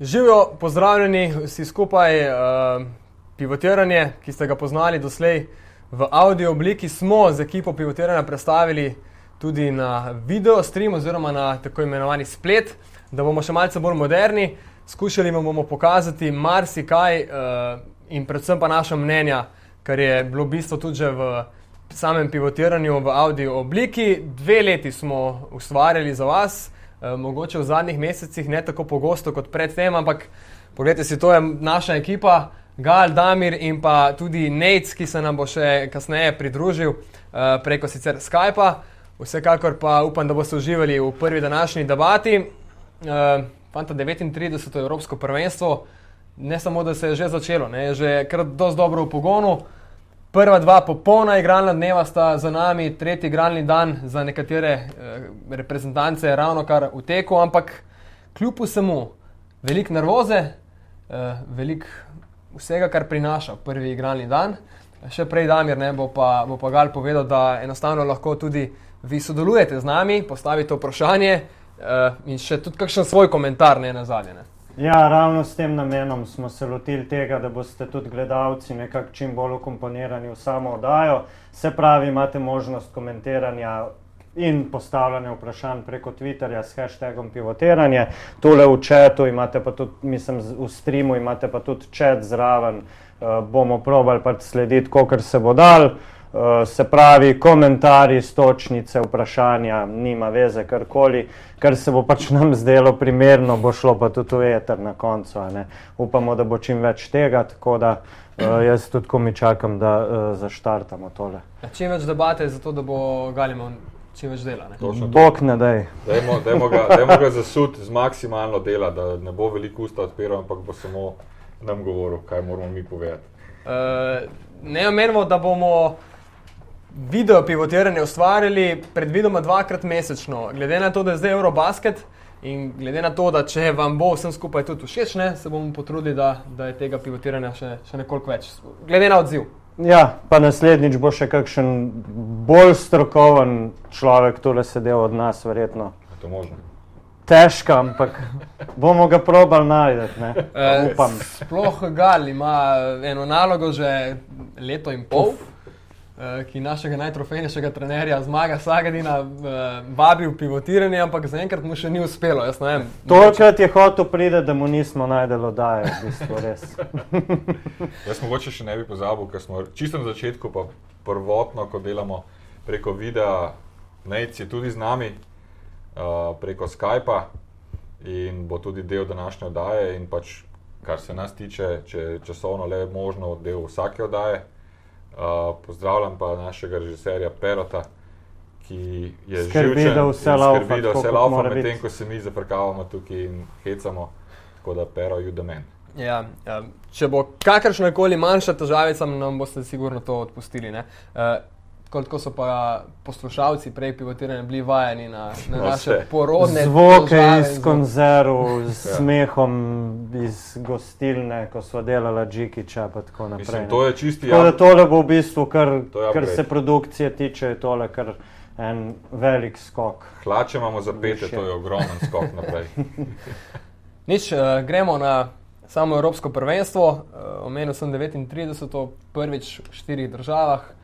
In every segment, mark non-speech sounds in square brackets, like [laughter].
Živijo, pozdravljeni vsi skupaj, uh, pivotiranje, ki ste ga poznali doslej v audio obliki, smo z ekipo pivotiranja predstavili tudi na video stream oziroma na tako imenovani splet, da bomo še malce bolj moderni. Skušali vam bomo pokazati marsikaj uh, in predvsem pa naša mnenja, kar je bilo bistvo tudi že v samem pivotiranju v audio obliki. Dve leti smo ustvarjali za vas. Eh, mogoče v zadnjih mesecih ne tako pogosto kot predtem, ampak pogledajte si, to je naša ekipa, Gal, Damir in pa tudi Nec, ki se nam bo še kasneje pridružil uh, preko sicer Skypa. Vsekakor pa upam, da boste uživali v prvi današnji debati. Uh, Fanta 39. Evropsko prvenstvo, ne samo da se je že začelo, ne, je že kar dosti dobro v pogonu. Prva dva popolna igralna dneva sta za nami, tretji igralni dan za nekatere eh, reprezentance je ravno kar v teku, ampak kljub vsemu, veliko nervoze, eh, veliko vsega, kar prinaša prvi igralni dan. Še prej, Damir, ne, bo, pa, bo pa Gal povedal, da enostavno lahko tudi vi sodelujete z nami, postavite vprašanje eh, in še tudi kakšen svoj komentar, ne na zadnje. Ja, ravno s tem namenom smo se lotili tega, da boste tudi gledalci nekako čim bolj ukomponirani v samo oddajo. Se pravi, imate možnost komentiranja in postavljanja vprašanj preko Twitterja s hashtagom pivotiranje. Tule v četu imate pa tudi, mislim, v streamu imate pa tudi čet zraven. Uh, bomo probali pa slediti, kolikor se bo dal. Uh, se pravi, komentarji, stočnice, vprašanja, nima veze, karkoli, kar se bo pač nam zdelo primerno, bo šlo pa tudi v eter na koncu. Upamo, da bo čim več tega, tako da uh, jaz tudi, ko mi čakam, da uh, zaštartamo tole. Ja, čim več debate, zato da bo Galimo čim več dela. Bog ne daj. Dajmo ga, ga zasuditi z maksimalno dela, da ne bo veliko usta odpiral, ampak bo samo nam govoril, kaj moramo mi povedati. Uh, ne omenimo, da bomo video pivotiranje ustvarjali predvidoma dvakrat mesečno. Glede na to, da je zdaj Eurobasket in glede na to, da če vam bo vsem skupaj tudi všeč, ne, se bomo potrudili, da, da je tega pivotiranja še, še nekoliko več. Glede na odziv. Ja, pa naslednjič bo še kakšen bolj strokoven človek tole sedel od nas, verjetno. Je to možno? Težko, ampak bomo ga probali najti. Uh, sploh Gal ima eno nalogo že leto in pol. Uf. Eh, ki našega najtrofejnejšega trenerja, zmaga Sagadina, eh, vabi v pivotiranje, ampak zaenkrat mu še ni uspelo. Tolkrat je hotel priti, da mu nismo najdelo daje, v bistvu res. [laughs] Jaz mogoče še ne bi pozabil, ker smo čisto na začetku, pa prvotno, ko delamo preko videa, Nec je tudi z nami, uh, preko Skypa in bo tudi del današnje oddaje in pač, kar se nas tiče, če je časovno le možno, del vsake oddaje. Uh, pozdravljam pa našega režiserja Perota, ki je skrbi, da vse laupa, da vse laupa, medtem ko se mi zaprkavamo tukaj in hecamo, tako da Pero ju domen. Ja, ja. Če bo kakršna koli manjša težavica, nam boste sigurno to odpustili. Uh, kot so pa poslušalci prej pivotirani, bili vajeni na, na naše porodne zvoke iz konzerv, z ja. smehom iz gostilne, ko so delali Džikiča in tako naprej. Mislim, to je čisti tako, da tole bo v bistvu, kar, kar se produkcije tiče, tole kar en velik skok. Hlače imamo za pete, to je ogromen skok naprej. [laughs] Nič, uh, gremo na samo Evropsko prvenstvo. Uh, omenil sem 39. prvič v štirih državah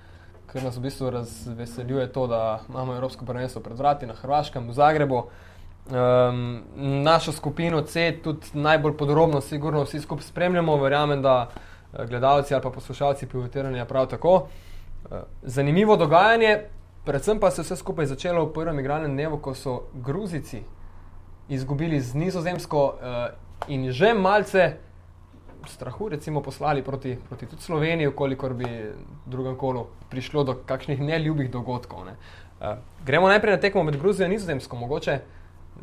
kar nas v bistvu razveseljuje to, da imamo Evropsko prvenstvo pred vrati na Hrvaškem, v Zagrebu. Um, našo skupino C tudi najbolj podrobno, sigurno vsi skupaj spremljamo, verjamem, da eh, gledalci ali pa poslušalci pivotiranja prav tako. Uh, zanimivo dogajanje, predvsem pa se je vse skupaj začelo v prvem igranem dnevu, ko so Gruzici izgubili z Nizozemsko uh, in že malce strahu recimo, poslali proti, proti tudi Sloveniji, kolikor bi v drugem kolu prišlo do kakšnih neljubih dogodkov. Ne. Uh, gremo najprej na tekmo med Gruzijo in Nizozemsko. Mogoče,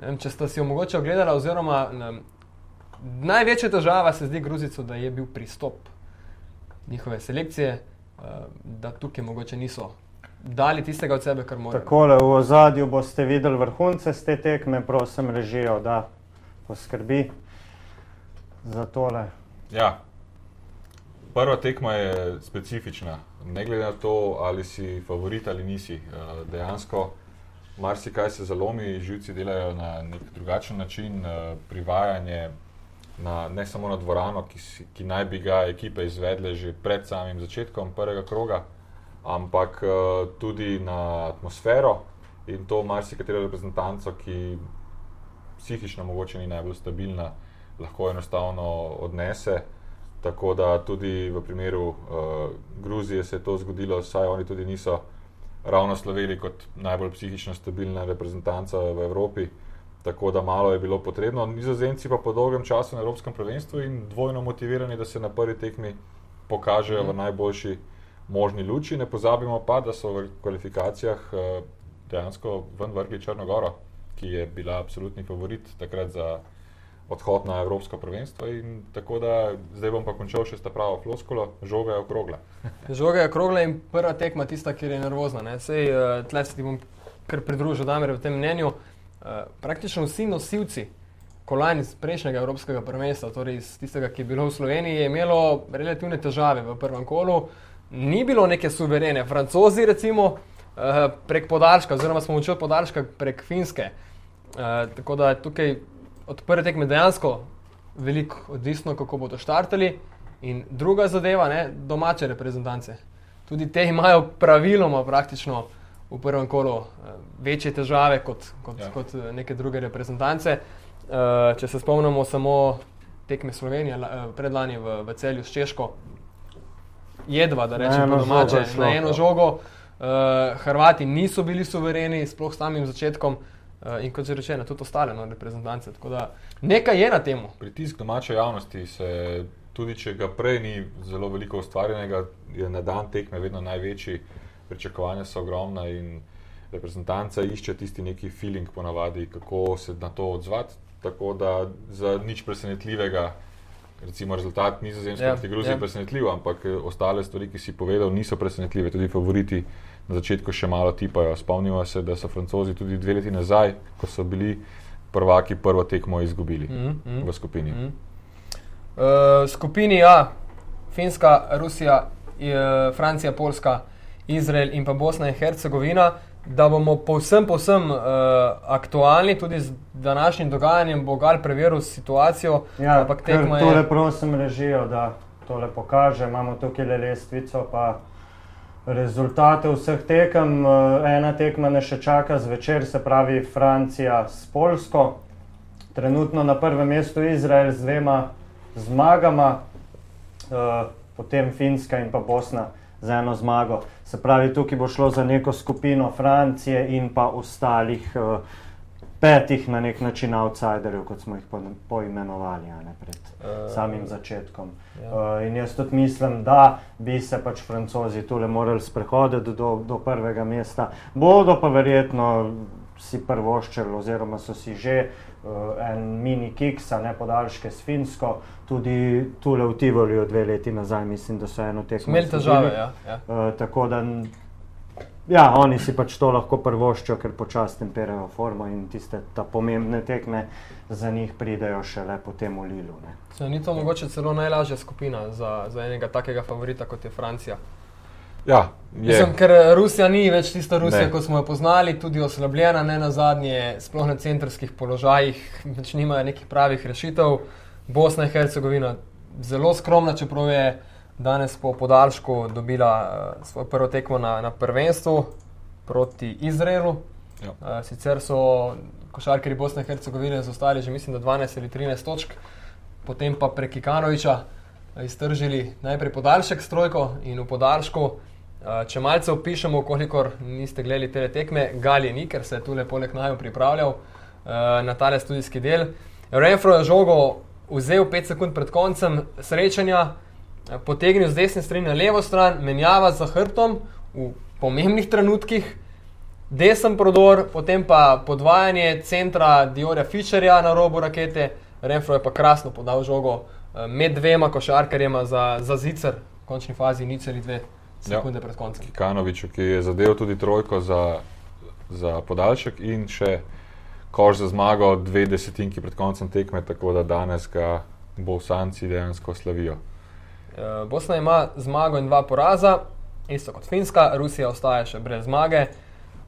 vem, če ste si jo mogoče ogledali, oziroma ne, največja težava se zdi Gruzico, da je bil pristop njihove selekcije, uh, da tukaj mogoče niso. Dali tistega od sebe, kar morajo. Tako je, v ozadju boste videli vrhunce z te tekme, prosim, režijo, da poskrbi za tole. Ja. Prva tekma je specifična, ne glede na to, ali si favorit ali nisi. Eh, dejansko marsikaj se zalomi, živci delajo na nek drugačen način, eh, privajanje, na, ne samo na dvorano, ki, ki naj bi ga ekipe izvedle že pred samim začetkom prvega kroga, ampak uh, tudi na atmosfero in to marsikatero reprezentanco, ki psihično mogoče ni najbolj stabilna, lahko enostavno odnese. Tako da tudi v primeru uh, Gruzije se je to zgodilo, saj oni tudi niso ravno sloveli kot najbolj psihično stabilna reprezentanca v Evropi. Tako da malo je bilo potrebno. Nizozemci pa po dolgem času na Evropskem prvenstvu in dvojno motivirani, da se na prvi tekmi pokažejo mm. v mhm. najboljši možni luči. Ne pozabimo pa, da so v kvalifikacijah uh, dejansko ven vrgli Črnogoro, ki je bila absolutni favorit takrat za odhod na Evropsko prvenstvo. Tako da zdaj bom pa končal še s ta pravo floskolo, žoga je okrogla. [laughs] žoga je okrogla in prva tekma tista, ki je nervozna. Sej, uh, tle se ti bom kar pridružil, da me v tem mnenju. Uh, praktično vsi nosilci kolajn iz prejšnjega Evropskega prvenstva, torej iz tistega, ki je bilo v Sloveniji, je imelo relativne težave v prvem kolu. Ni bilo neke suverene. Francozi, recimo, uh, prek podaljška, oziroma smo učili podaljška prek Finske. Uh, tako da tukaj od prve tekme dejansko veliko odvisno, kako bodo štartali. In druga zadeva, ne, domače reprezentance. Tudi te imajo praviloma praktično v prvem kolu uh, večje težave kot, kot, ja. kot eh, neke druge reprezentance. Uh, če se spomnimo samo tekme Slovenije, predlani v, v celju s Češko, jedva, da rečemo domače, žogo, na eno žogo. Uh, Hrvati niso bili suvereni, sploh s samim začetkom. Uh, in kot že rečeno, tudi ostale no, reprezentance. Nekaj je na tem. Pritisk domače javnosti se, tudi če ga prej ni zelo veliko ustvarjenega, je na dan tekme vedno največji, pričakovanja so ogromna in reprezentanca išče tisti neki feeling, ponavadi, kako se na to odzvati. Tako da za nič presenetljivega, recimo rezultat nizozemske ja, proti Gruziji je ja. presenetljiv, ampak eh, ostale stvari, ki si povedal, niso presenetljive, tudi favoriti na začetku še malo tipajo. Spomnimo se, da so francozi tudi dve leti nazaj, ko so bili prvaki, prvo tekmo izgubili mm -hmm. v skupini. Mm -hmm. uh, skupini A, Finska, Rusija, je, Francija, Poljska, Izrael in pa Bosna in Hercegovina. Da bomo povsem, povsem uh, aktualni, tudi z današnjim dogajanjem, bo Gal preveril situacijo. Ja, ampak tekmo je. Tole prosim režijo, da tole pokaže. Imamo tukaj le lestvico, pa rezultate vseh tekem. Eh, ena tekma ne še čaka zvečer, se pravi Francija s Polsko. Trenutno na prvem mestu Izrael z dvema zmagama, eh, potem Finska in pa Bosna z eno zmago. Se pravi, tukaj bo šlo za neko skupino Francije in pa ostalih uh, petih na nek način outsiderjev, kot smo jih poimenovali ne, pred uh, samim začetkom. Ja. Uh, in jaz tudi mislim, da bi se pač francozi tukaj morali sprehoditi do, do prvega mesta. Bodo pa verjetno si prvoščili, oziroma so si že uh, en mini kiks, ne podaljške s Finsko, tudi tukaj v Tivoliu dve leti nazaj, mislim, da so eno tekmo. Imeli težave, ja. ja. Uh, tako da. Ja, oni si pač to lahko prvoščijo, ker počasi temperajo formo in tiste pomembne tekme za njih pridejo šele potem v Lilu. Se, ni to mogoče celo najlažja skupina za, za enega takega favorita kot je Francija? Ja, Mislim, ker Rusija ni več tista Rusija, kot smo jo poznali, tudi oslabljena, ne na zadnje, sploh na centrskih položajih, več nimajo nekih pravih rešitev. Bosna in Hercegovina zelo skromna, čeprav je danes po podaljšku dobila uh, svoj prvo tekmo na, na prvenstvu proti Izraelu. Uh, sicer so košarkari Bosne in Hercegovine zostali že mislim, da 12 ali 13 točk, potem pa prek Kikanoviča iztržili najprej podaljšek s trojko in v podaljšku. Uh, če malce opišemo, koliko niste gledali te tekme, Gali ni, ker se je tukaj poleg naju pripravljal uh, na tale studijski del. Renfro je žogo vzel 5 sekund pred koncem srečanja, potegnil z desne strani na levo stran, menjava za hrbtom v pomembnih trenutkih, desen prodor, potem pa podvajanje centra Diorja Fischerja na robu rakete, Renfro je pa krasno podal žogo eh, med dvema košarkarjema za, za zicer, v končni fazi nič ali dve sekunde ja. pred koncem. Kanovič, ki je zadeval tudi trojko za, za podaljšek in še koš za zmago dve desetinki pred koncem tekme, tako da danes ga bo v Sanci dejansko slavijo. Eh, Bosna ima zmago in dva poraza, isto kot Finska, Rusija ostaja še brez zmage,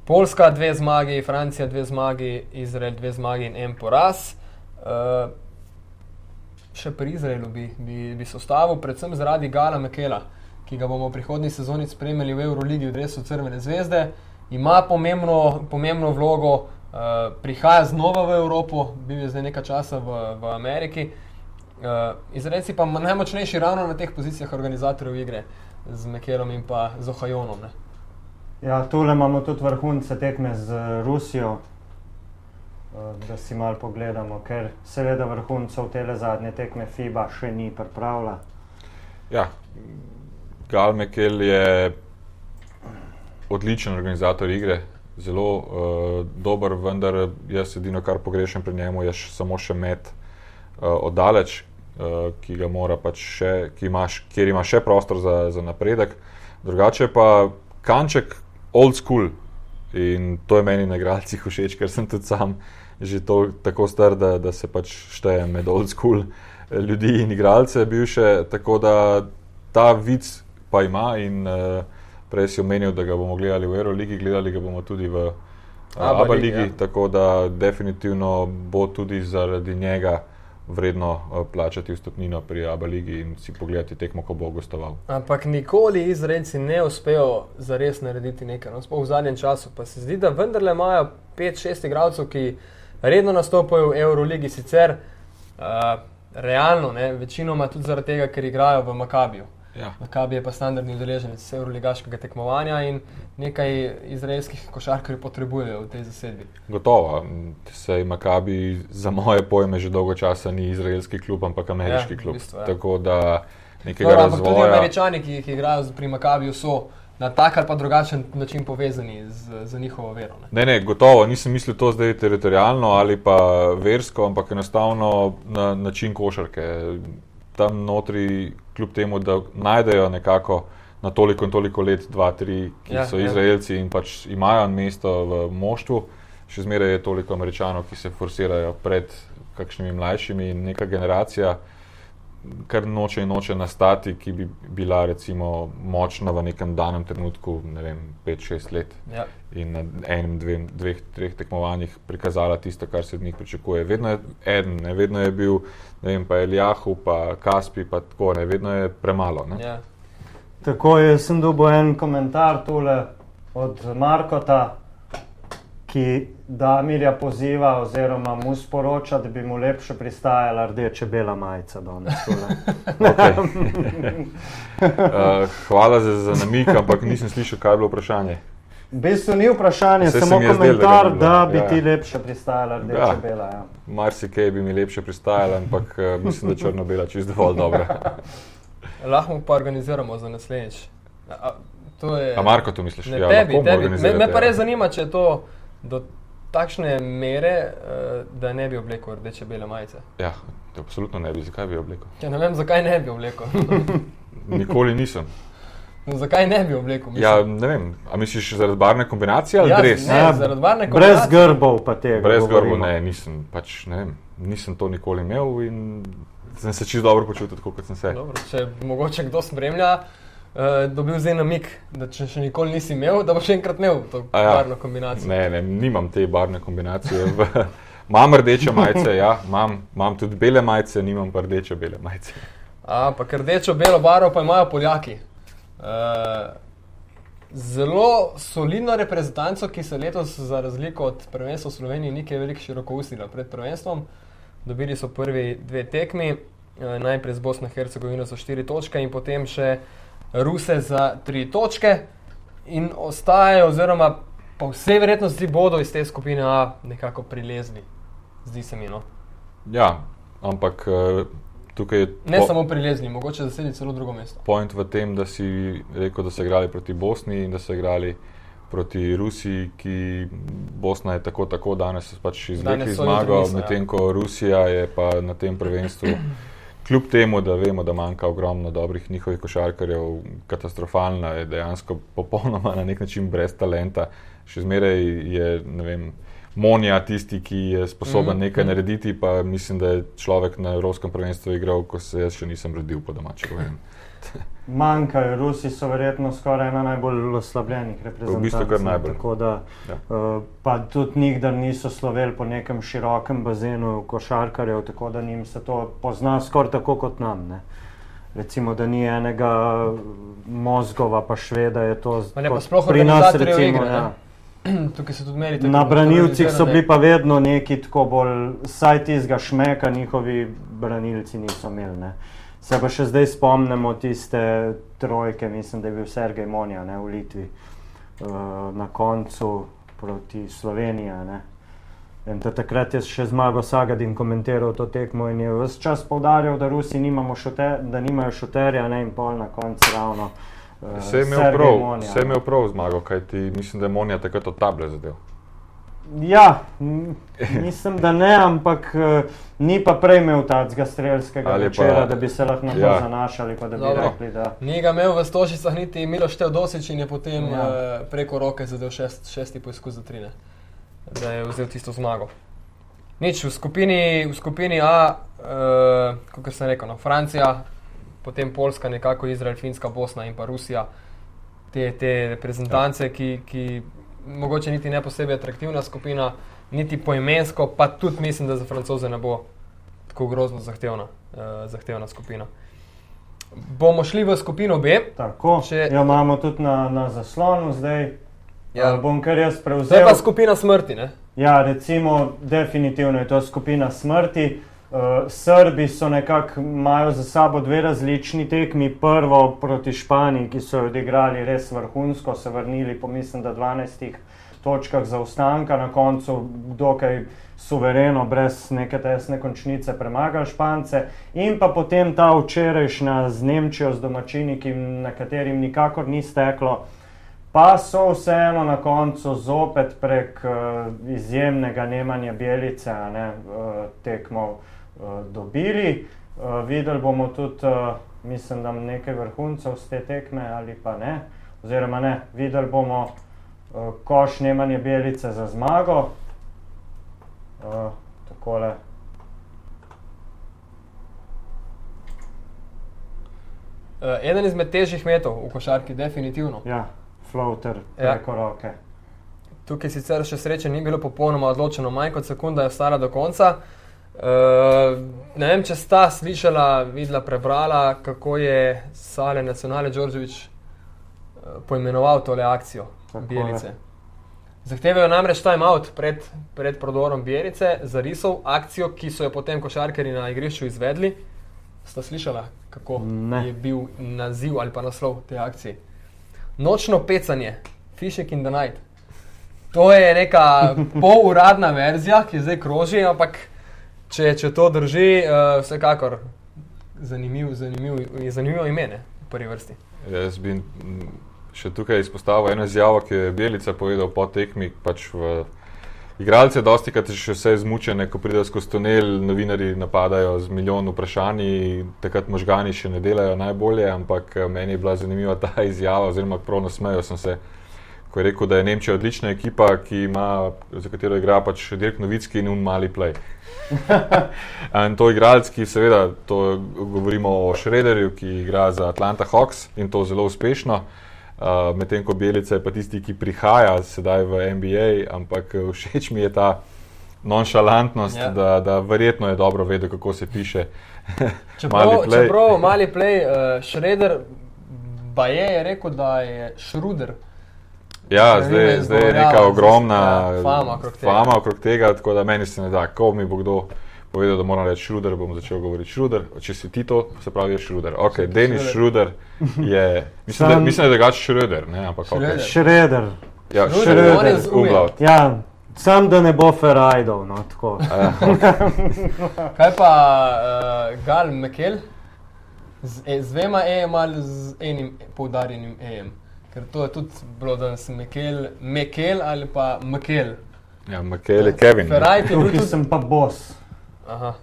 Poljska dve zmagi, Francija dve zmagi, Izrael dve zmagi in en poraz. Uh, še pri Izraelu bi, bi, bi sostavil, predvsem zaradi Gala Mekela, ki ga bomo v prihodnji sezoni spremljali v Euroligi v Dresu Crvene zvezde. Ima pomembno, pomembno vlogo, uh, prihaja znova v Evropo, bil je zdaj nekaj časa v, v Ameriki. Uh, Izraelci pa najmočnejši ravno na teh pozicijah organizatorjev igre z Mekelom in pa z Ohajonom. Ne. Ja, tole imamo tudi vrhunce tekme z Rusijo, eh, da si malo pogledamo, ker seveda vrhuncev te zadnje tekme FIBA še ni pripravila. Ja, Gal Mekel je odličen organizator igre, zelo uh, dober, vendar jaz edino, kar pogrešam pri njemu, je samo še med uh, oddaleč, uh, ki ga mora pač še, ima, kjer ima še prostor za, za napredek. Drugače pa kanček old school in to je meni na igralcih všeč, ker sem tudi sam že to, tako star, da, da se pač štejem med old school ljudi in igralce bivše. Tako da ta vic pa ima in uh, prej si omenil, da ga bomo gledali v Euroligi, gledali ga bomo tudi v uh, Abba ligi, ja. tako da definitivno bo tudi zaradi njega vredno uh, plačati vstopnino pri Abba ligi in si pogledati tekmo, ko bo gostoval. Ampak nikoli izredci ne uspejo za res narediti nekaj. No, v zadnjem času pa se zdi, da vendarle imajo 5-6 igralcev, ki redno nastopajo v Euroligi, sicer uh, realno, ne, večinoma tudi zaradi tega, ker igrajo v Makabiju. Ja. Makabi je pa standardni udeleženec Euroligaškega tekmovanja in nekaj izraelskih košarkarjev potrebujejo v tej zasedbi. Gotovo. Sej Makabi za moje pojme že dolgo časa ni izraelski klub, ampak ameriški ja, klub. V bistvu, ja. Tako da nekega Dobro, razvoja. Tudi američani, ki jih igrajo pri Makabiju, so na tak ali pa drugačen način povezani z, z njihovo vero. Ne? ne, ne, gotovo. Nisem mislil to zdaj teritorijalno ali pa versko, ampak enostavno na način košarke. Tam notri, kljub temu, da najdejo nekako na toliko in toliko let, dva, tri, ki ja, so ja. Izraelci in pač imajo mesto v moštvu, še zmeraj je toliko američanov, ki se forsirajo pred kakšnimi mlajšimi in neka generacija kar noče in noče nastati, ki bi bila recimo močna v nekem danem trenutku, ne vem, 5-6 let. Ja. In na enem, dveh, dveh, treh tekmovanjih prikazala tisto, kar se od njih pričakuje. Vedno je eden, ne? vedno je bil, ne vem, pa Elijahu, pa Kaspi, pa tako, ne? vedno je premalo. Ja. Tako je, sem dobil en komentar tole od Markota ki Damirja poziva, oziroma mu sporoča, da bi mu lepše pristajala rdeče bela majica. uh, [laughs] hvala za, za namik, ampak nisem slišal, kaj je bilo vprašanje. V bistvu ni vprašanje, Vse samo komentar, zdel, da, da bi ja. ti lepše pristajala rdeče ja. bela. Ja. Marsikaj bi mi lepše pristajala, ampak uh, mislim, da črno-bela čisto dovolj dobra. [laughs] Lahko pa organiziramo za naslednjič. A, je... A Marko, to misliš? Ne, ja, tebi, tebi. Me, me pa res zanima, če je to do takšne mere, uh, da ne bi oblekel rdeče bele majice. Ja, absolutno ne bi. Zakaj bi oblekel? Ja, ne vem, zakaj ne bi oblekel. [laughs] Nikoli nisem. No, zakaj ne bi oblekel? Ja, ne vem, a misliš zaradi barvne kombinacije ali ja, res? Ne, ja, zaradi barvne kombinacije. Brez grbov pa tega. Brez grbov ne, nisem, pač, ne vem, nisem to nikoli imel in sem se čisto dobro počutil, kot sem se. Dobro, če mogoče kdo spremlja, uh, dobil zdaj namik, da če še nikoli nisi imel, da bo še enkrat imel to ja, barvno kombinacijo. Ne, ne, nimam te barvne kombinacije. [laughs] Imam rdeče majice, ja, imam, imam tudi bele majice, nimam pa rdeče bele majice. Ampak rdečo belo barvo pa imajo Poljaki. Uh, zelo solidno reprezentanco, ki se letos, za razliko od prvenstva v Sloveniji, ni kaj veliko široko ustila pred prvenstvom. Dobili so prvi dve tekmi, uh, najprej z Bosno in Hercegovino za štiri točke in potem še Ruse za tri točke in ostajajo, oziroma po vsej verjetnosti bodo iz te skupine A nekako prilezli, zdi se mi. No. Ja, ampak eh, tukaj je. Ne samo prilezli, mogoče zasedeti celo drugo mesto. Point v tem, da si rekel, da so igrali proti Bosni in da so igrali. Proti Rusiji, ki Bosna je tako, tako danes pač izvlekli zmago, medtem ko Rusija je pa na tem prvenstvu [clears throat] kljub temu, da vemo, da manjka ogromno dobrih njihovih košarkarjev, katastrofalna je dejansko popolnoma na nek način brez talenta. Še zmeraj je vem, Monija tisti, ki je sposoben Mhm, nekaj mhm. narediti, pa mislim, da je človek na Evropskem prvenstvu igral, ko se jaz še nisem rodil po domači. Manjkajo, Rusi so verjetno skoraj ena najbolj oslabljenih reprezentantov. V bistvu kar najbolj. Tako da, Ja. uh, pa tudi nikdar niso sloveli po nekem širokem bazenu košarkarjev, tako da njim se to pozna skoraj tako kot nam. Ne. Recimo, da ni enega mozgova, pa šveda je to sploh pri nas. Recimo, igre, ja. [clears throat] Tukaj se tudi merite. Na branilcih so bili pa vedno neki tako bolj, saj tistega šmeka, njihovi branilci niso imeli. Ne. Se pa še zdaj spomnimo tiste trojke, mislim, da je bil Sergej Monja ne, v Litvi uh, na koncu proti Sloveniji. In da takrat je še zmagal Sagadin komentiral to tekmo in je vse čas povdarjal, da Rusi šute, da nimajo šuterja ne, in pol na koncu ravno. Vse je imel prav, vse je imel prav zmago, kajti mislim, da je Monija takrat od table zadev. Ja, mislim, da ne, ampak eh, ni pa prej imel tacga strelskega Ali pa- večera, da bi se lahko na to Ja. zanašali, pa da bi Dobro. rekli, da Ni ga imel v Stožicah niti Miloš Teodosič in je potem Ja. ja. preko roke zadev šest, šesti poizkus za trine, da je vzel tisto zmago. Nič, v skupini, v skupini A, uh, kot sem rekel, no, Francija, potem Poljska, nekako Izrael, Finska, Bosna in pa Rusija. Te, te reprezentance, ja. ki, ki mogoče niti ne posebej atraktivna skupina, niti poimensko, pa tudi mislim, da za francoze ne bo tako grozno zahtevna, uh, zahtevna skupina. Bomo šli v skupino B. tako. Če- Jo imamo tudi na, na zaslonu zdaj. Ja. Bom kar jaz prevzel. pa skupina smrti. Ne? Ja, recimo, definitivno je to skupina smrti. Uh, Srbi so nekako imajo za sabo dve različni tekmi. Prvo proti Španiji, ki so jo odigrali res vrhunsko, se vrnili po mislim, da 12 točkah zaostanka, na koncu dokaj suvereno, brez neke tesne končnice, premagali Špance. In pa potem ta včerajšnja z Nemčijo, z domačini, ki, na katerim nikakor ni steklo. Pa so vseeno na koncu zopet prek uh, izjemnega Nemanja Bjelice a ne, uh, tekmo uh, dobili. Uh, videli bomo tudi, uh, mislim, da nekaj vrhuncev z te tekme ali pa ne. Oziroma ne, videli bomo koš Nemanja Bjelice za zmago. Takole. Eden izmed težjih metov v košarki, definitivno. Ja, floater Ja. preko roke. Tukaj sicer še sreče ni bilo popolnoma odločeno, manj kot sekunda je ostala do konca. Uh, ne vem, če sta slišala, videla, prebrala, kako je Sale Nacionale Đorđević uh, poimenoval tole akcijo Takole. Bjelice. Zahtevajo namreč timeout pred, pred prodorom Bjelice, zarisov akcijo, ki so jo potem košarkari na igrišču izvedli. Sta slišala, kako Ne. je bil naziv ali pa naslov te akcije? Nočno pecanje, Fishing in the Night. To je neka [laughs] poluradna verzija, ki zdaj kroži, ampak če, če to drži, uh, vsekakor zanimiv, zanimiv, zanimivo ime ne, v prvi vrsti. Jaz bi še tukaj izpostavil eno izjavo, ki je Bjelica povedal po tekmi. Pač v igralce dosti krat še vse izmučene, ko pridejo skozi tunel, novinari napadajo z milijon vprašanji, takrat možgani še ne delajo najbolje, ampak eh, meni je bila zanimiva ta [laughs] izjava, oziroma prav nasmejal sem se. Ko je rekel, da je Nemčija odlična ekipa, ki ima, za katero igra pač Dirk Novicki in un mali play. [laughs] In to igralec, ki seveda, to govorimo o Šrederju, ki igra za Atlanta Hawks in to zelo uspešno. Uh, Medtem ko Belica je pa tisti, ki prihaja sedaj v NBA, ampak eh, všeč mi je ta nonšalantnost, Ja. da, da verjetno je dobro vedel, kako se piše. [laughs] Čeprav Mali play. čeprav mali play, uh, Šreder Baje je rekel, da je Šruder. Ja, zdaj, je zdaj je neka ogromna ja, fama okrog tega. fama okrog tega, tako da meni se ne da, ko mi bo kdo povedal, da moram reči Šruder, bom začel govoriti Šruder. Če si ti to, se pravi, je Šruder. Ok, Denis Šruder. Šruder je, [laughs] mislim, da, mislim, da je drugače Šruder, ne, ampak ok. Šreder. Šreder. Ja, Šruder, Šruder, je z umlaut. Ja, sam da ne bo Ferajdov, no tako. Ja, [laughs] Kaj pa uh, Gal Mekel? Z, e, z dvema EM ali z enim poudarjenim EM? Ker to je tudi bilo danes Mekel, Mekel ali pa Mekel. ja Makele, Kevin. ne. Ferrari je bil tudi. sem pa bos, Aha.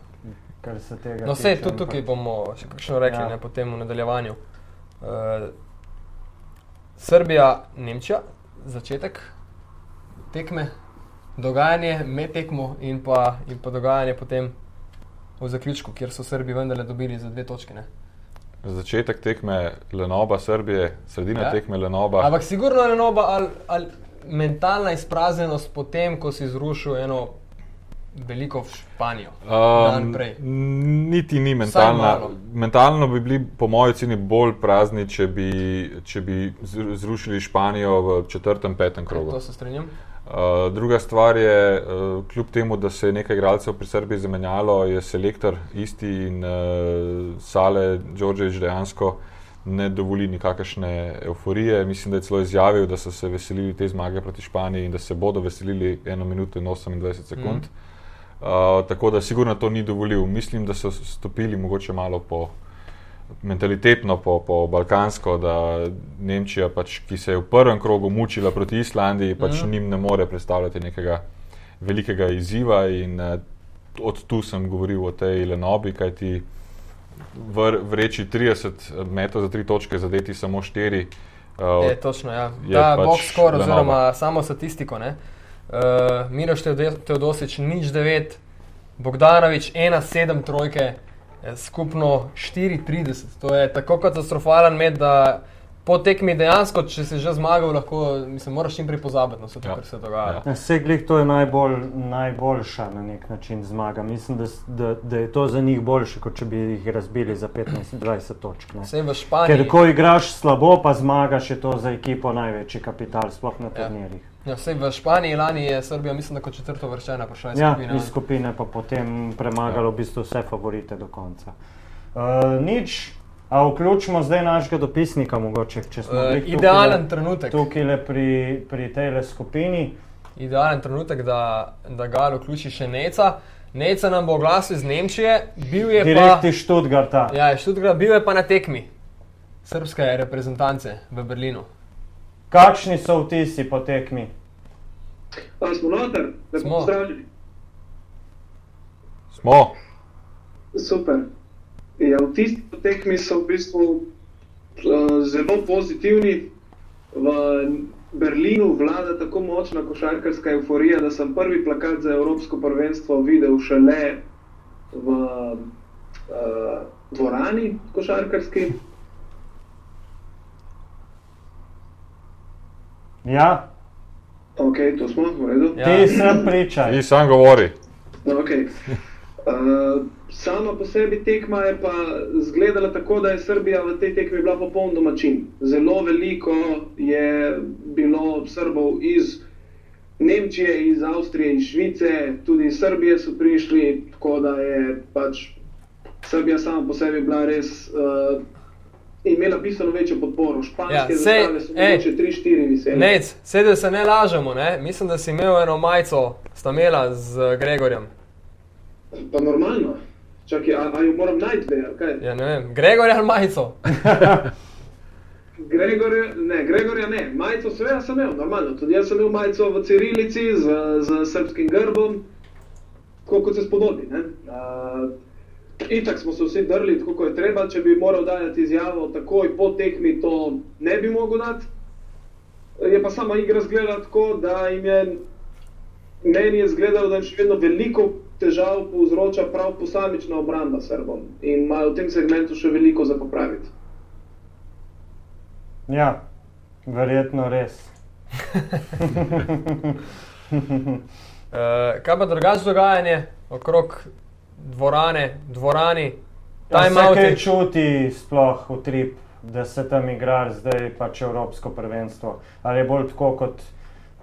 kar se tega No, vse tudi tukaj ampak- bomo še kakšno rekli, Ja. ja. ne, potem v nadaljevanju. Uh, Srbija, Nemčija, začetek tekme. dogajanje med tekmo in pa, in pa dogajanje potem v zaključku, kjer so Srbi vendarle dobili za dve točke. Ne? Začetek tekme Lenoba, Srbije, sredina Ja. tekme Lenoba. Ampak sigurno je noba ali, ali mentalna izpraznjenost potem, ko si zrušil eno veliko v Španijo. prej. niti ni mentalna. Mentalno bi bili, po mojem, oceni bolj prazni, če bi, če bi zru- zrušili Španijo v četrtem, petem krogu. To se strinjam. Uh, druga stvar je, uh, kljub temu, da se je nekaj igralcev pri Srbiji zamenjalo, je selektor isti in uh, Sale Đorđević dejansko ne dovoli nikakršne euforije. Mislim, da je celo izjavil, da so se veselili te zmage proti Španiji in da se bodo veselili 1 minuto in 28 sekund. Mm. Uh, tako da sigurno to ni dovolil. Mislim, da so stopili mogoče malo po mentalitetno, po, po balkansko, da Nemčija, pač, ki se je v prvem krogu mučila proti Islandiji, pač mm. njim ne more predstavljati nekega velikega izziva. In uh, od tu sem govoril o tej Lenobi, kajti v vreči 30 metrov za tri točke, zadeti samo štiri. Uh, Je, točno, ja. je Ta pač box score, oziroma samo statistiko. Ne? Uh, Miroš Teodosič, nič 9, Bogdanovič 1-7 trojke, eh, skupno 4-30. To je tako katastrofalen med, da po tekmi dejansko, če si že zmagal, lahko, mislim, moraš čim prej pozabiti na vse to, Ja. kar se dogaja. Ja. Vse glih to je najbolj, najboljša na nek način zmaga. Mislim, da, da, da je to za njih boljše, kot če bi jih razbili za 15-20 točk. Ne. Vse v Španiji. Ker ko igraš slabo, pa zmagaš, je to za ekipo največji kapital, sploh na Ja. turnirjih. Ja, vsej v Španiji lani je Srbija, mislim, da kot četrto vrščena prišla iz Ja, skupine. iz skupine pa potem premagalo v bistvu vse favorite do konca. Uh, nič, a vključimo zdaj našega dopisnika, mogoče, če smo Uh, tukajle- idealen trenutek. tukajle pri, pri tej skupini. idealen trenutek, da, da ga vključi še Neca. Neca nam bo oglasil iz Nemčije, bil je Direkt pa, iz Študgarta. ja, iz Stuttgarta, bil je pa na tekmi srpske reprezentance v Berlinu. Kakšni so vtisi po tekmi? A smo noter, da Smo. smo pozdravljeni. Smo. Super. Ja, vtisi po tekmi so v bistvu uh, zelo pozitivni. V Berlinu vlada tako močna košarkarska euforija, da sem prvi plakat za Evropsko prvenstvo videl šele v uh, dvorani košarkarski. Ja, Ok, to smo, v redu. Ja. ti sem pričaj. In sam govori. Okay. uh, sama po sebi tekma je pa izgledala tako, da je Srbija v tej tekmi bila popoln domačin. Zelo veliko je bilo Srbov iz Nemčije, iz Avstrije, iz Švice, tudi iz Srbije so prišli, tako da je pač Srbija sama po sebi bila res. Uh, Imela bistveno večjo podporo, španske Ja, sej, zastave so mogoče 3-4 visele. Nec, sedaj se ne lažemo, ne? mislim, da si imel eno majico, sta imela z Gregorjem. Pa normalno. Čakaj, a, a jo moram najti, ali kaj? Ja, ne vem, Gregor ali majico. [laughs] Gregorja, ne, Gregorja ne, majico seveda sem imel, normalno. Tudi jaz sem imel majico v cirilici z, z srpskim grbom, tako kot se spodobi. ne. Uh, Itak smo se vsi drli, tako kot je treba. Če bi moral dati izjavo takoj po tekmi, to ne bi mogel dati. Je pa sama igra izgledala tako, da jim je meni je izgledalo, da jim še vedno veliko težav povzroča prav posamična obramba Srbom in imajo v tem segmentu še veliko za popraviti. Ja, verjetno res. Uh, [laughs] kaj pa drugače dogajanje okrog dvorane, dvorani, Ja, se timeouti? kaj čuti sploh v trip, da se tam igra zdaj pač Evropsko prvenstvo? Ali je bolj tako kot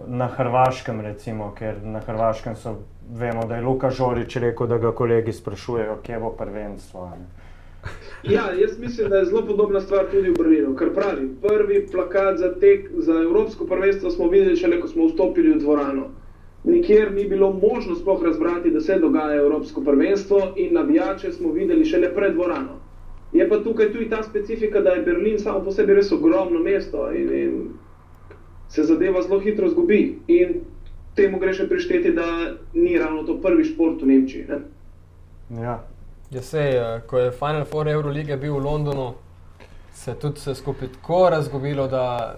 na Hrvaškem, recimo, ker na Hrvaškem so, vemo, da je Luka Žorič rekel, da ga kolegi sprašujejo, kje bo prvenstvo. ne. Ja, jaz mislim, da je zelo podobna stvar tudi v Berlinu. Ker pravi, prvi plakat za, tek, za Evropsko prvenstvo smo videli šele, ko smo vstopili v dvorano. Nikjer ni bilo možno sploh razbrati, da se dogaja Evropsko prvenstvo, in navijače smo videli šele pred dvorano. Je pa tukaj tudi ta specifika, da je Berlin samo po sebi res ogromno mesto in, in se zadeva zelo hitro zgubi. In temu gre še prišteti, da ni ravno to prvi šport v Nemčiji. Ne? Ja. Ja, sej, eh, ko je Final Four Eurolige bil v Londonu, se je tudi vse skupaj tako razgubilo, da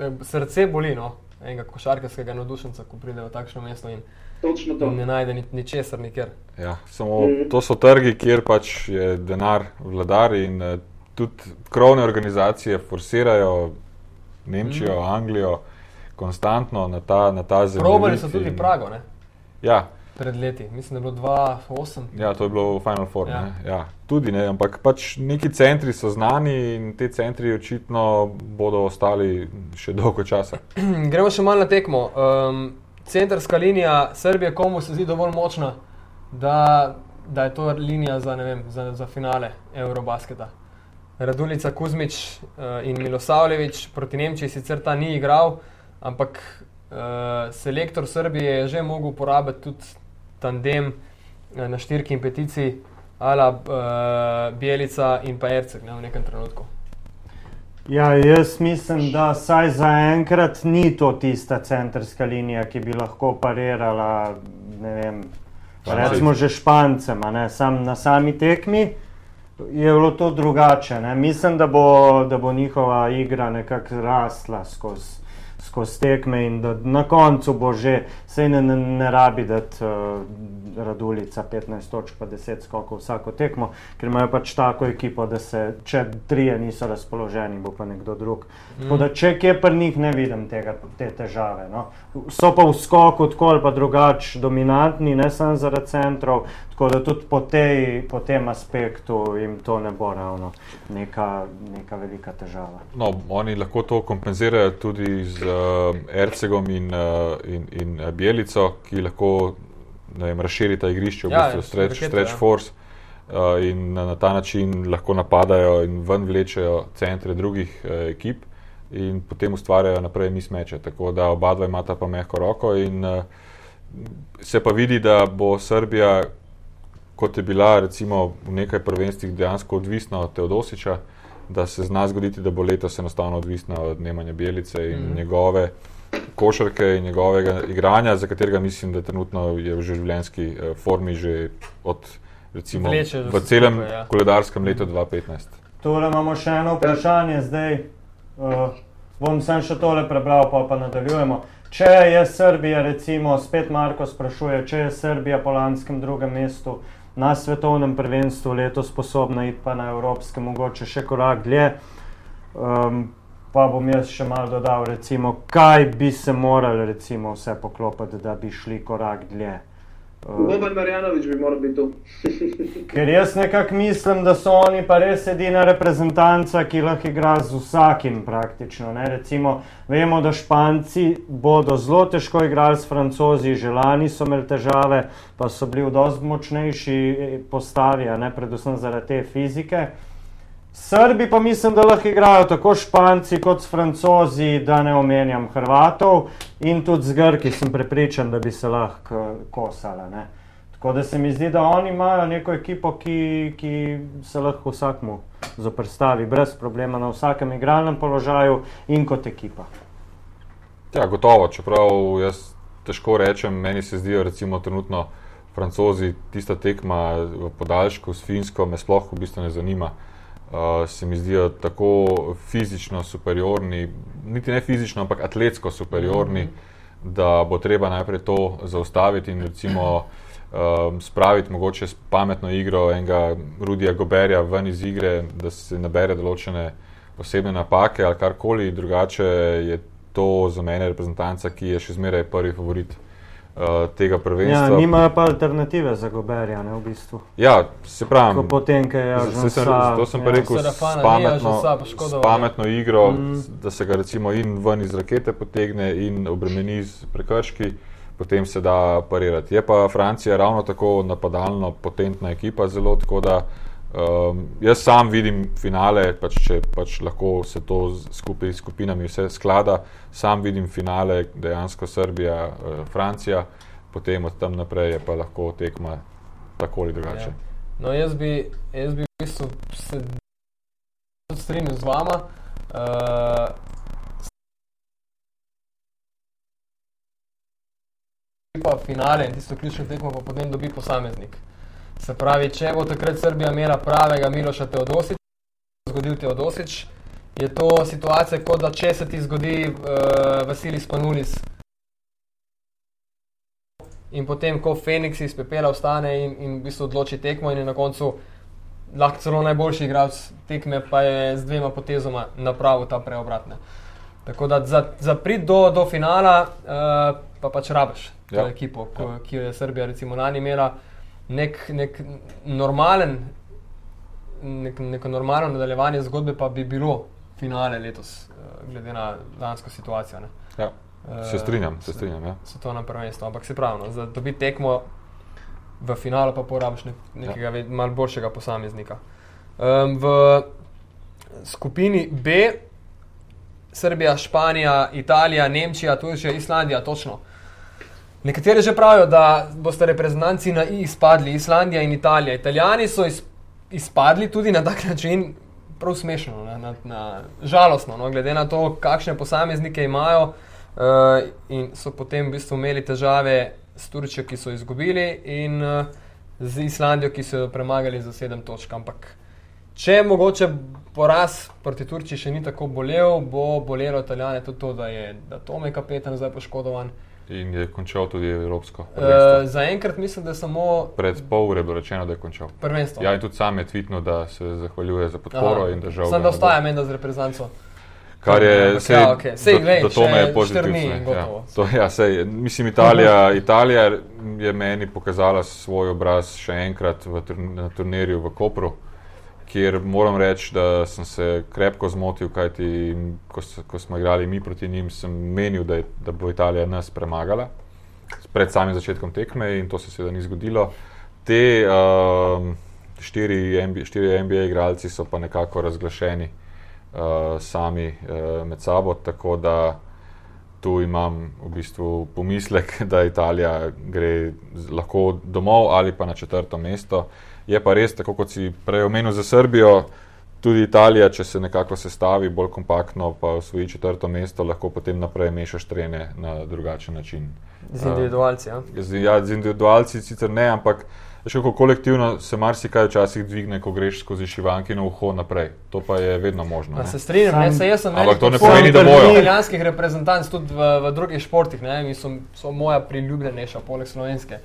eh, srce boli. No? enega košarkarskega navdušenca, ko pride v takšno mesto in, Točno to. ne najde ni- ničesar nikjer. Ja, samo to so trgi, kjer pač je denar vladar in uh, tudi krovne organizacije forsirajo Nemčijo, Anglijo konstantno na ta, na ta zemljevid. Probali so tudi in- Prago ne? Ja, pred leti, mislim, da je bilo 2-8. ja, to je bilo v Final Four. Ja. Ja. Ja, tudi ne, ampak pač neki centri so znani in te centri očitno bodo ostali še dolgo časa. [clears throat] Gremo še malo na tekmo. Um, centrska linija Srbije, komu se zdi dovolj močna, da, da je to linija za, ne vem, za, za finale Eurobasketa. Radulica Kuzmič uh, in Milosavljevič proti Nemčiji sicer ta ni igral, ampak uh, selektor Srbije je že mogel uporabiti tudi tandem uh, na štirki in petici, ala uh, Bielica in pa Erceg ne, v nekem trenutku. Ja, jaz mislim, da saj zaenkrat ni to tista centrska linija, ki bi lahko parirala, ne vem, recimo že Špancem, a ne, sam na sami tekmi. Je bilo to drugače. Ne? Mislim, da bo, da bo njihova igra nekako rasla skozi skozi tekme in da na koncu bo že, sej ne, ne, ne rabi dati uh, Radulica 15 točk pa 10 skokov vsako tekmo, ker imajo pač tako ekipo, da se, če trije niso razpoloženi, bo pa nekdo drug. Mm. Tako da če kje pri njih ne vidim tega, te težave. No. So pa v skoku tako ali pa drugače dominantni, ne samo zaradi centrov, tako da tudi po, tej, po tem aspektu jim to ne bo ravno neka, neka velika težava. No, oni lahko to kompenzirajo tudi z uh, Ercegom in, uh, in, in uh, Bielico, ki lahko ne vem, razširita igrišče, v Ja, bistvu stretch, rakete, stretch ja. force. Uh, in na, na ta način lahko napadajo in ven vlečejo centre drugih uh, ekip, in potem ustvarjajo naprej mismeče. Tako da oba dva imata pa mehko roko. In, uh, se pa vidi, da bo Srbija, kot je bila recimo v nekaj prvenstvih, dejansko odvisna od Teodosiča, da se zna zgoditi, da bo letos enostavno odvisna od Nemanja Bjelice in mm. njegove košarke in njegovega igranja, za katerega mislim, da trenutno je v življenjski eh, formi že od recimo Vleče v celem skupaj, ja. koledarskem letu 2015. Tole imamo še eno vprašanje, zdaj uh, bom sem še tole prebral, pa pa nadaljujemo. Če je Srbija, recimo, spet Marko sprašuje, če je Srbija po lanskem drugem mestu na svetovnem prvenstvu letos sposobna iti pa na evropskem, mogoče še korak dlje. Um, pa bom jaz še malo dodal, recimo, kaj bi se morali recimo, vse poklopiti, da bi šli korak dlje. Uh, Boban Marjanovič bi moral biti tu. [laughs] Ker jaz nekako mislim, da so oni pa res edina reprezentanca, ki lahko igra z vsakim praktično. Ne? Recimo, vemo, da Španci bodo zelo težko igrali s Francozi, že lani so imeli težave, pa so bili v dosti močnejši eh, postavi, predvsem zaradi te fizike. Srbi pa mislim, da lahko igrajo tako Španci kot Francozi, da ne omenjam Hrvatov in tudi z Grki sem prepričan, da bi se lahko eh, kosala. Ne? Tako da se mi zdi, da oni imajo neko ekipo, ki, ki se lahko vsakmu zoprstavi brez problema na vsakem igralnem položaju in kot ekipa. Ja, gotovo, čeprav jaz težko rečem, meni se zdijo recimo trenutno francozi, tista tekma v podaljšku s Finsko, me sploh v bistvu ne zanima. Uh, se mi zdijo tako fizično superiorni, niti ne fizično, ampak atletsko superiorni, mm -hmm. da bo treba najprej to zaustaviti in recimo um, spraviti mogoče s pametno igro enega Rudija Goberja ven iz igre, da se nabere določene osebne napake ali karkoli, drugače je to za mene reprezentanca, ki je še zmeraj prvi favorit uh, tega Ja, prvenstva. nimajo pa alternative za Goberja, ne v bistvu. Ja, se pravi, Ko potem, ko je Zdaj sem, zato sem pa ja. rekel, s Serafana, pametno, s pametno igro, Mm. mm. da se ga recimo in ven iz rakete potegne in obremeni z prekrški, potem se da parirati. Je pa Francija ravno tako napadalno potentna ekipa, zelo tako da um, jaz sam vidim finale, pač, če pač lahko se to skupaj s skupinami vse sklada, sam vidim finale dejansko Srbija, uh, Francija, potem od tam naprej je pa lahko tekma tako ali drugače. Ja. No, jaz bi, jaz bi v bistvu se strinjal z vama. Uh, pa finale in tisto ključno tekmo pa potem dobi posameznik. Se pravi, če bo takrat Srbija imela pravega Miloša Teodosiča, zgodil Teodosič je to situacija, kot da če se ti zgodi uh, Vasilis Panulis. In potem, ko Feniks iz pepela vstane in, in v bistvu odloči tekmo, in je na koncu lahko celo najboljši igralec tekme, pa je z dvema potezoma napravil ta preobratne. Tako da za, za prid do, do finala, uh, pa pač rabiš to Ja. ekipo, ko, ki jo je Srbija recimo lani imela, nek, nek normalen, nek, neko normalno nadaljevanje zgodbe, pa bi bilo finale letos, uh, glede na lansko situacijo. Ne. Ja. Se Eh, strinjam, se strinjam. Ja. Svetovno prvenstvo, ampak se pravi, no, za dobiti tekmo v finalu, pa porabiš nek, nekega ja. malo boljšega posameznika. Um, v skupini B, Srbija, Španija, Italija, Nemčija, tudi Islandija, točno. Nekateri že pravijo, da boste reprezentanci na I izpadli, Islandija in Italija. Italijani so iz, izpadli tudi na tak način, prav smešno, no, na, na, na, žalostno, no, glede na to, kakšne posameznike imajo. Uh, in so potem v bistvu imeli težave s Turčijo, ki so izgubili, in uh, z Islandijo, ki so jo premagali za sedem točk. Ampak če mogoče poraz proti Turčiji še ni tako bolel, bo bolelo Italijane tudi to, da je da Tome kapetan zdaj poškodovan. In je končal tudi Evropsko. Uh, prvenstvo. Zaenkrat mislim, da je samo Pred pol ure bilo rečeno, da je končal. prvenstvo. Ja, in tudi sam je tvitnil, da se zahvaljuje za podporo in da žal. Ga da ostaja menda z reprezentanco. Kar je sej, ja, okej. Sej, glej, do, do tome je pozitivno. Ja, to, ja, sej, mislim, Italija, Italija je meni pokazala svoj obraz še enkrat v, na turnirju v Kopru, kjer moram reči, da sem se krepko zmotil, kajti ko, ko smo igrali mi proti njim, sem menil, da, je, da bo Italija nas premagala pred samim začetkom tekme in to se seveda ni zgodilo. Te um, štiri, NBA, štiri NBA igralci so pa nekako razglašeni uh, sami uh, med sabo, tako da tu imam v bistvu pomislek, [laughs] da Italija gre lahko domov ali pa na četrto mesto. Je pa res, tako kot si prej omenil za Srbijo, tudi Italija, če se nekako sestavi bolj kompaktno, pa osvoji četrto mesto, lahko potem naprej mešaš trene na drugačen način. Z individualci. Ja. Z, ja, z individualci sicer ne, ampak veš, kako kolektivno se marsikaj včasih dvigne, ko greš skozi šivanki na uho naprej. To pa je vedno možno. Ne. se strinjam, ne, se jaz sem Ampak to ne pomeni, da bojo. italijanskih reprezentanc tudi v, v drugih športih, ne, so, so moja priljubljenejša, poleg slovenske.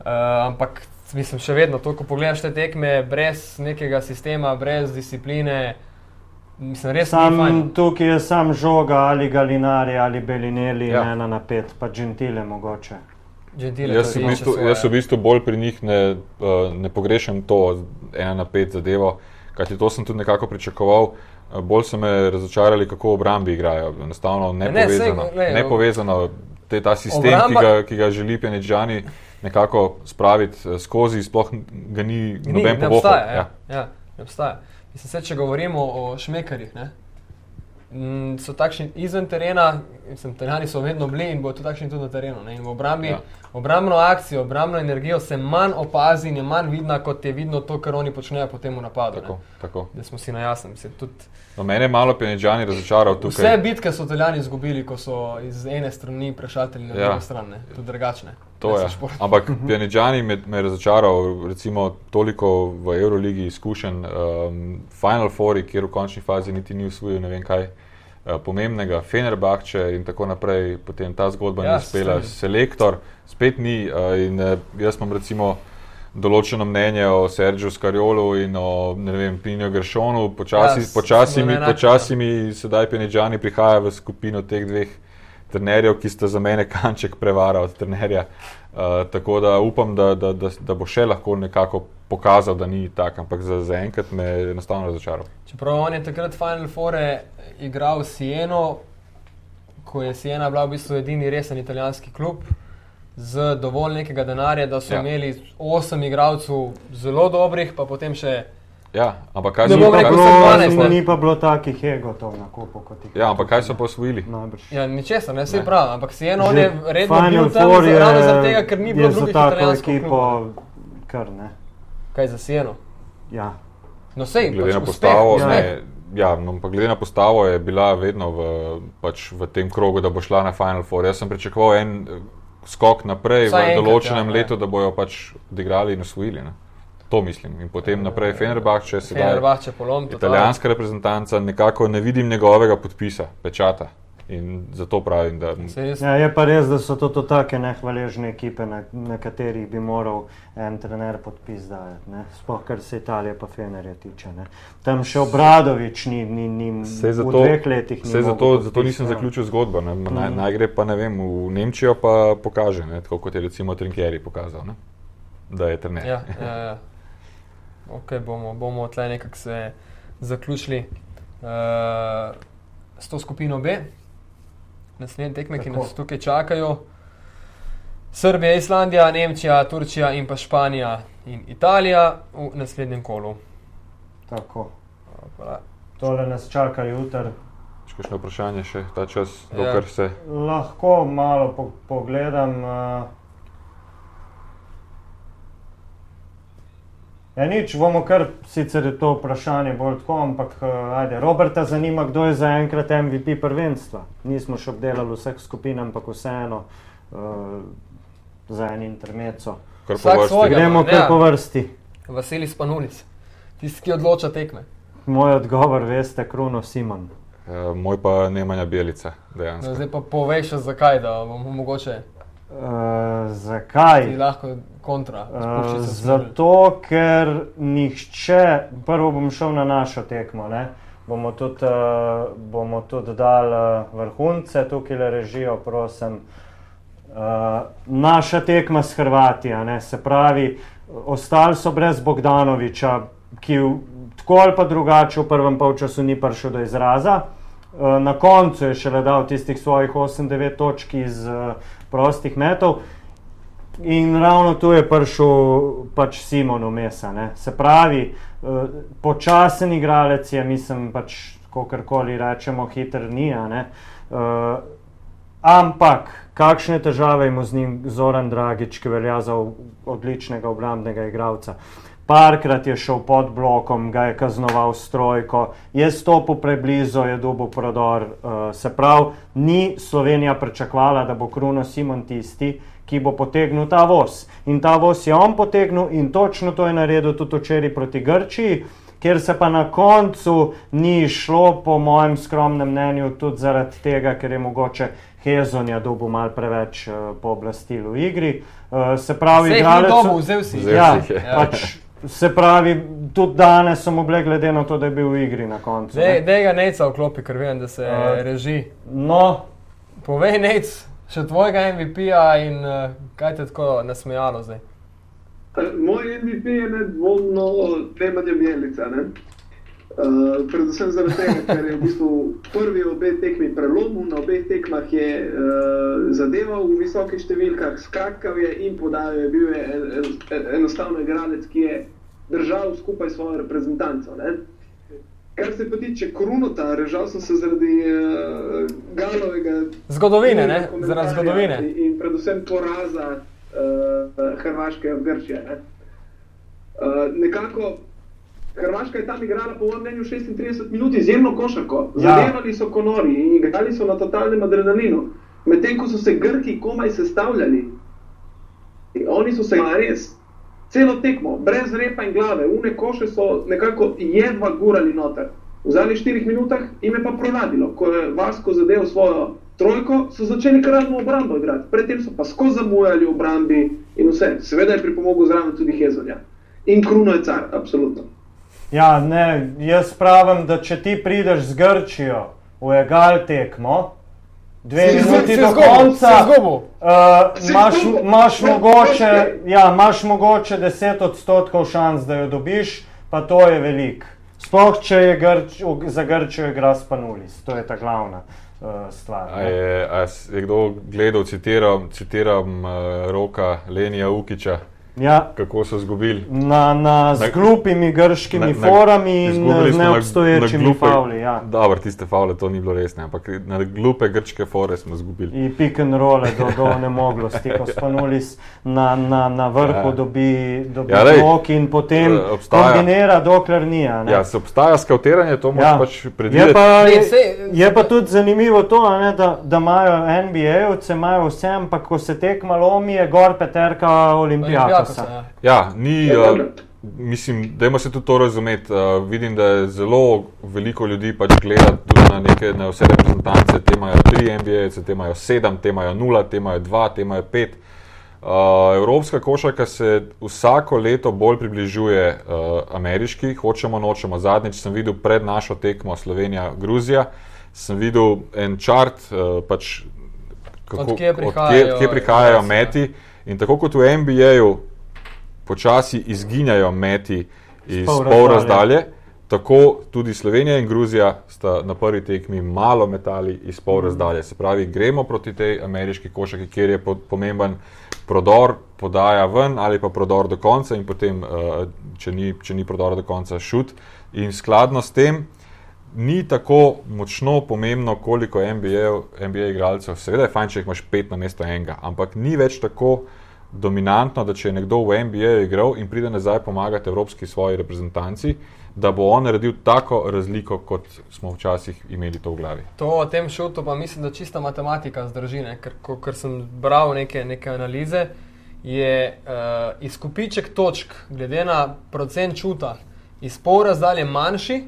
Uh, ampak mislim, še vedno, to, ko pogledaš te tekme brez nekega sistema, brez discipline, mislim, res ni Sam tukaj je sam žoga ali Galinari ali Belinelli, Ja. ena na pet, pa Gentile mogoče. Gentile, Jaz, v bistvu, svoje. jaz v bistvu bolj pri njih ne, uh, ne pogrešam to ena na pet zadevo, kajti to sem tudi nekako pričakoval. Uh, Bolj so me razočarali, kako obrambi igrajo. Enostavno ne, nepovezano. saj, glej, nepovezano te, ta sistem, Obramba- ki ga, ki ga želi Penečani nekako spraviti eh, skozi, sploh ga ni Ni, noben ne povohal. obstaja. Ja. Ja, ne obstaja. Mislim, se, če govorimo o šmekarjih, ne, mm, so takšni izven terena, mislim, italijani so vedno bili in bodo tudi takšni tudi na terenu. Ne, in v obrambi, Ja. obrambno akcijo, obrambno energijo se manj opazi in je manj vidna, kot je vidno to, kar oni počnejo potem v napadu. Tako, ne. tako. Da smo si na jasnem. Tudi No, mene je malo Penečani razočaral tukaj. Vse bitke so italijani izgubili, ko so iz ene strani prešaltali na Ja. drugo stran, ne. tudi drugačne. To je. Ampak Pianičani me, me je razočaral, recimo toliko v Euroligi izkušen, um, Final Four, kjer v končni fazi niti ni usvojil ne vem kaj pomembnega, Fenerbahče in tako naprej, potem ta zgodba Ja, ni uspela, selektor spet ni uh, in uh, jaz imam recimo določeno mnenje o Sergiju Skariolu in o vem, Pinjo Gršonu, počasi, Ja, počasi, mi, počasi mi sedaj Pianičani prihaja v skupino teh dveh trenerjev, ki sta za mene kanček prevara od trenerja. Uh, tako da upam, da, da, da, da bo še lahko nekako pokazal, da ni tako, ampak za, za enkrat me je enostavno razočaral. Čeprav on je takrat Final Four igral Sieno, ko je Siena bila v bistvu edini resen italijanski klub z dovolj nekega denarja, da so ja. imeli osem igralcev zelo dobrih, pa potem še. Ja, ampak kaj Ne so 12, ne. Ni pa bilo takih egotov na kupu kot jih. Ja, ampak kaj so pa osvojili? Najbrž. Ja, ničesar, ne vse Ne. prav, ampak Siena on Že je redno bil tam ravno zaradi tega, ker ni bilo drugih italijanskih ekipo, klubov. kar ne. Kaj za Sieno? Ja. No, sej, Glede na pač postavo, uspeh, ne, ja, no, pa glede na postavo je bila vedno v, pač v tem krogu, da bo šla na Final Four. Jaz sem pričakoval en eh, skok naprej Vsaj v enkrat, določenem ja, letu, da bojo pač odigrali in osvojili. Ne? To mislim. In potem naprej Fenerbahče, sedaj Fenerbahče polom. totalno. italijanska reprezentanca, nekako ne vidim njegovega podpisa, pečata. In zato pravim, da jaz- Ja, je pa res, da so to, to take nehvaležne ekipe, na, na katerih bi moral en trener podpis dajati. ne. Sploh kar se Italije pa Fenerja tiče. Ne. Tam še Obradovič ni, ni, ni Sej v zato, dveh letih. ni zato, mogel zato podpis, nisem ja. zaključil zgodbo. Ne. Naj, Mhm. naj gre pa ne vem, v Nemčijo pa pokaže, ne, tako kot je recimo Trinkjeri pokazal, ne, da je trener. Ja, ja, ja. Ok, bomo, bomo tle nekako se zaključili uh, s to skupino B. Naslednje tekme, ki Tako. nas tukaj čakajo. Srbija, Islandija, Nemčija, Turčija in pa Španija in Italija v naslednjem kolu. Tako. Hvala. Tole nas čaka jutri. Še kakšno vprašanje še ta čas, Ja. dokler se. Lahko malo po, pogledam. Uh, ja, nič, bomo kar sicer je to vprašanje bolj tako, ampak uh, ajde. Roberta zanima, kdo je zaenkrat MVP prvenstva. Nismo še obdelali vseh skupin, ampak vseeno uh, za en intermeco. Svojega. Gremo Ja. kar po vrsti. Vasili Spanulic, tisti, ki odloča tekme. Moj odgovor, veste, Kruno Simon. Uh, moj pa Nemanja Bjelica, No, dejansko. zdaj pa povej še zakaj, da bomo mogoče Uh, zakaj? ti lahko kontra. Uh, zato, ker nihče, prvo bom šel na našo tekmo, ne? bomo tudi, uh, bomo tudi dali uh, vrhunce, tukaj le režijo, prosim. Uh, naša tekma s Hrvatijo, ne? se pravi, ostali so brez Bogdanoviča, ki v, tako ali pa drugače v prvem polčasu ni prišel do izraza. Uh, na koncu je šele dal tistih svojih 8-9 točk iz uh, prostih metov. In ravno tu je prišel pač Simon Umesa. Ne. Se pravi, uh, počasen igralec je, mislim, pač, kakorkoli rečemo, hiter ni. Uh, ampak kakšne težave ima z njim Zoran Dragič, ki velja za odličnega obrambnega igralca. Parkrat je šel pod blokom, ga je kaznoval s trojko, je stopil preblizu, je dobil prodor. Uh, se pravi, ni Slovenija pričakovala, da bo Kruno Simon tisti, ki bo potegnil ta voz. In ta voz je on potegnil in točno to je naredil tudi včeraj proti Grčiji, kjer se pa na koncu ni šlo, po mojem skromnem mnenju, tudi zaradi tega, ker je mogoče Hezonja dobil malo preveč uh, pooblastil v igri. Uh, se pravi, Vseh ni igralec. dobil, vzel si. Vzel Ja, je. pač, se pravi, tudi danes so mu bile, glede na to, da je bil v igri na koncu. Dej, ne. dej ga neca vklopi, ker vem, da se Uh, reži. No, Povej nec, še tvojega MVP-ja in uh, kaj te tako nasmejalo zdaj. Moj MVP je nedvomno Nemanja Bjelica. Ne? Uh, predvsem zaradi tega, ker je v bistvu prvi obe tekmi prelomil, na obeh tekmah je uh, zadeval v visokih številkah, skakal je in podajal je bil je en, en, enostavno igralec, ki je držal skupaj svojo reprezentanco. Ne? Kar se pa tiče Krunota, režal sem se zaradi uh, Galovega Zgodovine, ne? Zaradi zgodovine. In, in predvsem poraza uh, Hrvaške od Grčije. Ne? Uh, nekako Hrvaška je tam igrala, po mojem mnenju, 36 minut izjemno košarko. Ja. Zadevali so konori in igrali so na totalnem adrenalinu. Medtem ko so se Grki komaj sestavljali, in oni so se res celo tekmo, brez repa in glave, une koše so nekako jedva gurali noter. V zadnjih štirih minutah jim je pa pronadilo, ko je Vasko zadeval svojo trojko, so začeli kar obrambo igrati. Predtem so pa skozi zamujali v obrambi in vse. Seveda je pripomogel zraven tudi Hezonja. In Kruno je car, absolutno. Ja, ne, jaz pravim, da če ti prideš z Grčijo v egal tekmo, dve Si- minuti si do konca, si uh, Si imaš, izgubil. imaš, Ne, mogoče, ja, imaš mogoče 10 odstotkov šans, da jo dobiš, pa to je velik. Sploh, če je Grč, za Grčijo igra Spanulis, to je ta glavna uh, stvar. A ne. je, a je kdo gledal, citiram, citiram uh, roka Lenija Ukiča, Ja, kako so izgubili? na, na, z Na- glupimi grškimi Na- na- forami in na- neobstoječimi na glupe- favli. Ja. Dobro, tiste favle to ni bilo resne, ampak na glupe grške fore smo izgubili. In pick and roll do, do nemoglosti, ko Spanulis na, na, na vrhu Ja. dobi, dobi Ja, lej, blok in potem eh, obstaja- kombinira, dokler ni. a ne. Ja, se obstaja skautiranje, to moraš Ja. pač Je predvideti. pa, Ne, je, je pa tudi zanimivo to, a ne, da, da imajo NBA-ovce, imajo vse, ampak ko se tekma lomi, je gor peterka Olimpijakosa, Olimpijakosa. ja. Ja, ni, Ja, uh, mislim, da se tudi to razumeti. Uh, vidim, da je zelo veliko ljudi pač gleda tudi na, neke, na vse reprezentance. Te imajo tri NBA, te imajo sedem, te imajo nula, te imajo dva, te imajo pet. Uh, evropska košarka se vsako leto bolj približuje uh, ameriški, hočemo, nočemo. Zadnjič sem videl pred našo tekmo Slovenija-Gruzija, sem videl en črt, uh, pač, kako, od kje prihajajo, od kje, kje prihajajo meti. In tako kot v NBA-ju počasi izginjajo meti iz pol, pol razdalje, tako tudi Slovenija in Gruzija sta na prvi tekmi malo metali iz pol razdalje. Se pravi, gremo proti tej ameriški košaki, kjer je pomemben prodor, podaja ven ali pa prodor do konca in potem, uh, če, ni, če ni prodor do konca, šut. In skladno s tem. Ni tako močno pomembno, koliko NBA, NBA igralcev, seveda je fajn, če jih imaš pet na mesto enega, ampak ni več tako uh, dominantno, da če je nekdo v NBA igral in pride nazaj pomagati evropski svoji reprezentanci, da bo on naredil tako razliko, kot smo včasih imeli to v glavi. To o tem šutu pa mislim, da čista matematika zdrži, ne? ker ko, ker sem bral neke, neke analize, je uh, izkupiček točk glede na procent čuta iz pol razdalje manjši,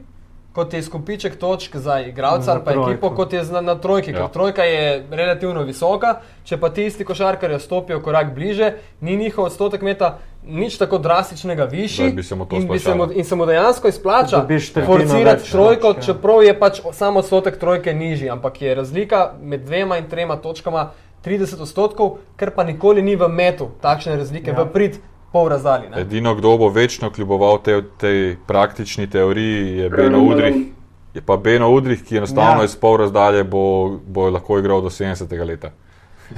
kot je izkupiček točk za igralca ali pa ekipo, kot je na, na trojki. Ja. Trojka je relativno visoka, če pa ti isti košarkarji stopijo korak bliže, ni njihov odstotek meta nič tako drastičnega višji in, se mu, in se mu dejansko izplača forcirati trojko, točk, ja. čeprav je pač sam odstotek trojke nižji, ampak je razlika med dvema in trema točkama 30 odstotkov, ker pa nikoli ni v metu takšne razlike ja. v prid pol razdalji. Ne? Edino, kdo bo večno kljuboval tej te praktični teoriji, je Beno Udrih. Je pa Beno Udrih, ki enostavno ja. iz pol razdalje bo, bo lahko igral do 70. leta.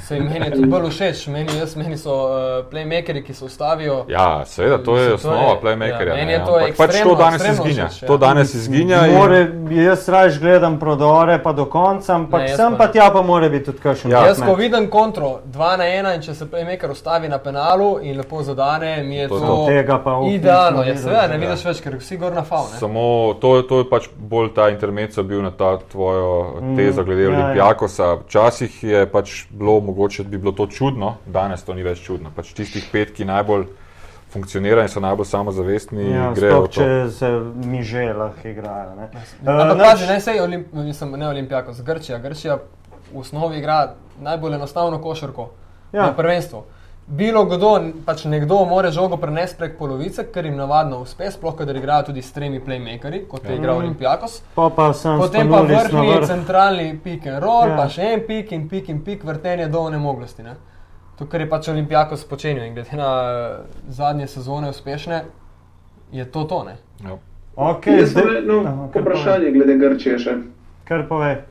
Se meni je tudi bolj všeč, meni, jaz, meni so uh, playmakeri, ki se ustavijo. Ja, seveda, to je osnova playmakerja. Ja, meni je to ekstremno, pač to danes izginja. Všeč, ja. To danes izginja. More. Jaz raje gledam prodore pa do konca, ampak ne, sem pa tja pa mora biti tudi kakšen. Ja. Jaz, ko vidim kontro 2 na 1 in če se playmaker ustavi na penalu in lepo zadane, mi je to, to tega pa idealno. Ja, seveda, ne vidiš več, ker si gor na faul. Samo to, to je pač bolj ta intermezzo bil na ta tvojo mm, tezo glede mm, Olimpijakosa. Včasih je pač bilo mogoče bi bilo to čudno, danes to ni več čudno. Pač tistih pet, ki najbolj funkcionirajo in so najbolj samozavestni, ja, grejo. Če se mi že lahko igrajo. Ne, uh, pač, ne, sej, olimp, mislim, ne olimpijako, z Grčija. Grčija v osnovi igra najbolj enostavno košarko ja. na prvenstvu. Bilo kdo, pač nekdo more žogo prenesti prek polovice, ker jim navadno uspe, sploh kadar igrajo tudi s tremi playmakeri, kot je ja. igral Olimpijakos. Pa pa Potem pa vrhni centralni pick and roll, ja. pa še en pick in pick in pick, vrtenje do onemoglosti. Ne? To, kar je pač Olimpijakos počenil in glede na uh, zadnje sezone uspešne, je to to. Ja. Okay, Jaz sem eno vprašanje glede Grčije še. Kar pove.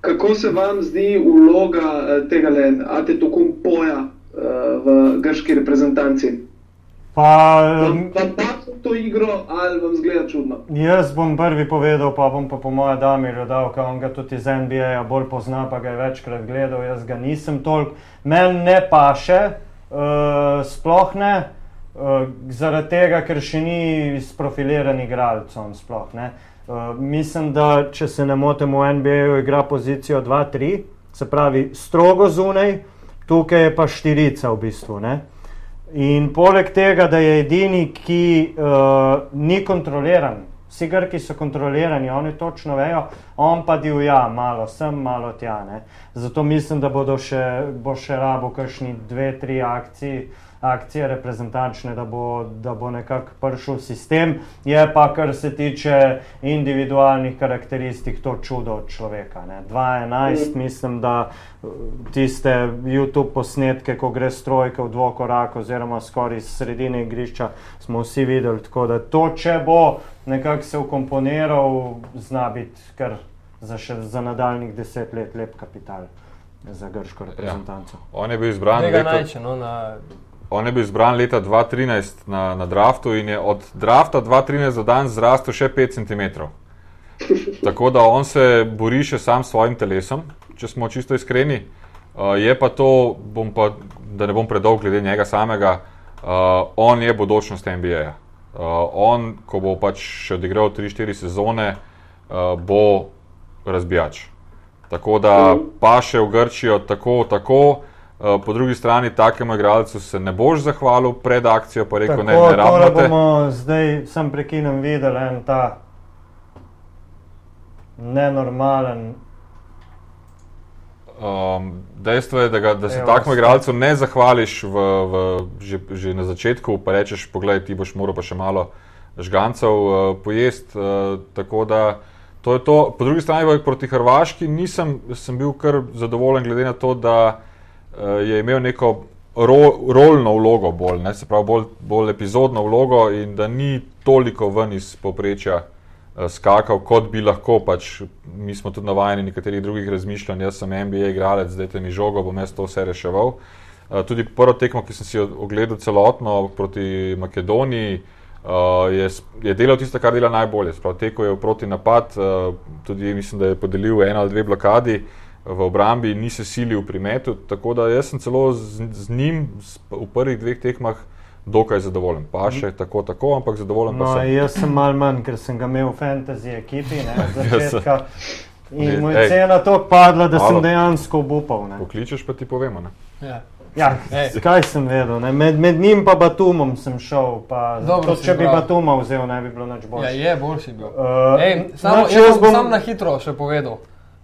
Kako se vam zdi vloga eh, tega le, a te tokom poja? V grški reprezentanci. Pa, vam paše to igro ali vam zgleda čudno? Jaz bom prvi povedal, pa bom pa po mojem Damirju dal, ker on ga tudi iz NBA bolj pozna, pa ga je večkrat gledal, jaz ga nisem toliko. Meni ne paše, uh, sploh ne, uh, zaradi tega, ker še ni sprofiliran igralec. Uh, mislim, da če se ne motim, v NBA igra pozicijo 2-3, se pravi strogo zunaj tukaj je pa štirica v bistvu. Ne? In poleg tega, da je edini, ki uh, ni kontroliran, vsi grki so kontrolirani, oni točno vejo, on pa divja, malo sem, malo tja. Ne? Zato mislim, da bodo še, bo še rabo kakšni dve, tri akcije akcije reprezentančne, da bo, da bo nekako prišel sistem. Je pa, kar se tiče individualnih karakteristik, to čudo od človeka. 2-11, mislim, da tiste YouTube posnetke, ko gre strojka v dvokorak oziroma skoraj iz sredine igrišča, smo vsi videli. Tako da to, če bo nekako se ukomponiral, zna biti kar za, še, za nadaljnih deset let lep kapital. Za grško reprezentanco. Ja. On je bil izbran. Najče, no, na On je bil izbran leta 2013 na, na draftu in je od drafta 2013 do danes zrastel še 5 cm. Tako da on se bori še sam s svojim telesom, če smo čisto iskreni. Uh, je pa to, pa, da ne bom predolg glede njega samega, uh, on je budučnost NBA. Uh, on, ko bo pač še odigral 3-4 sezone, uh, bo razbijač. Tako da pa še v Grčijo tako, tako Uh, po drugi strani, takemu igralcu se ne boš zahvalil pred akcijo, pa rekel: Tako, ne, ne tole rabite. bomo zdaj, sem prekinem, videli en ta nenormalen. Um, dejstvo je, da, ga, da se takemu igralcu ne zahvališ v, v, že, že na začetku, pa rečeš: Poglej, ti boš moral pa še malo žgancev uh, pojesti. Uh, tako da to je to. Po drugi strani, proti Hrvaški nisem sem bil kar zadovoljen, glede na to, da je imel neko ro, rolno vlogo, bolj, ne, pravi, bolj, bolj epizodno vlogo in da ni toliko ven iz povprečja eh, skakal, kot bi lahko. Pač, mi smo tudi navajeni nekaterih drugih razmišljanj. Jaz sem NBA igralec, zdaj te mi žogo, bom jaz to vse reševal. Eh, Tudi prvo tekmo, ki sem si ogledal celotno proti Makedoniji, eh, je, je delal tisto, kar dela najbolje. Sprav, tekel je v proti napad, eh, tudi mislim, da je podelil eno ali dve blokadi v obrambi, ni se silil pri metu. Tako da jaz sem celo z, z njim z, v prvih dveh tekmah dokaj zadovoljen. Pa še tako, tako, ampak zadovoljen pa No, sem. jaz sem mal manj, ker sem ga imel v fantasy ekipi ne, [laughs] začetka. In mu je cena tako padla, da sem Malo. dejansko obupal. Ne. Pokličeš pa ti povemo. Ne? Ja. Ja, Ej. kaj sem vedel? Ne? Med, med njim pa Batumom sem šel. Pa, Dobro če bi izbral. Batuma vzel, ne bi bilo nič ja, bolje. je boljši bil. Uh, Ej, samo, znači, jaz bom- sam na hitro še povedal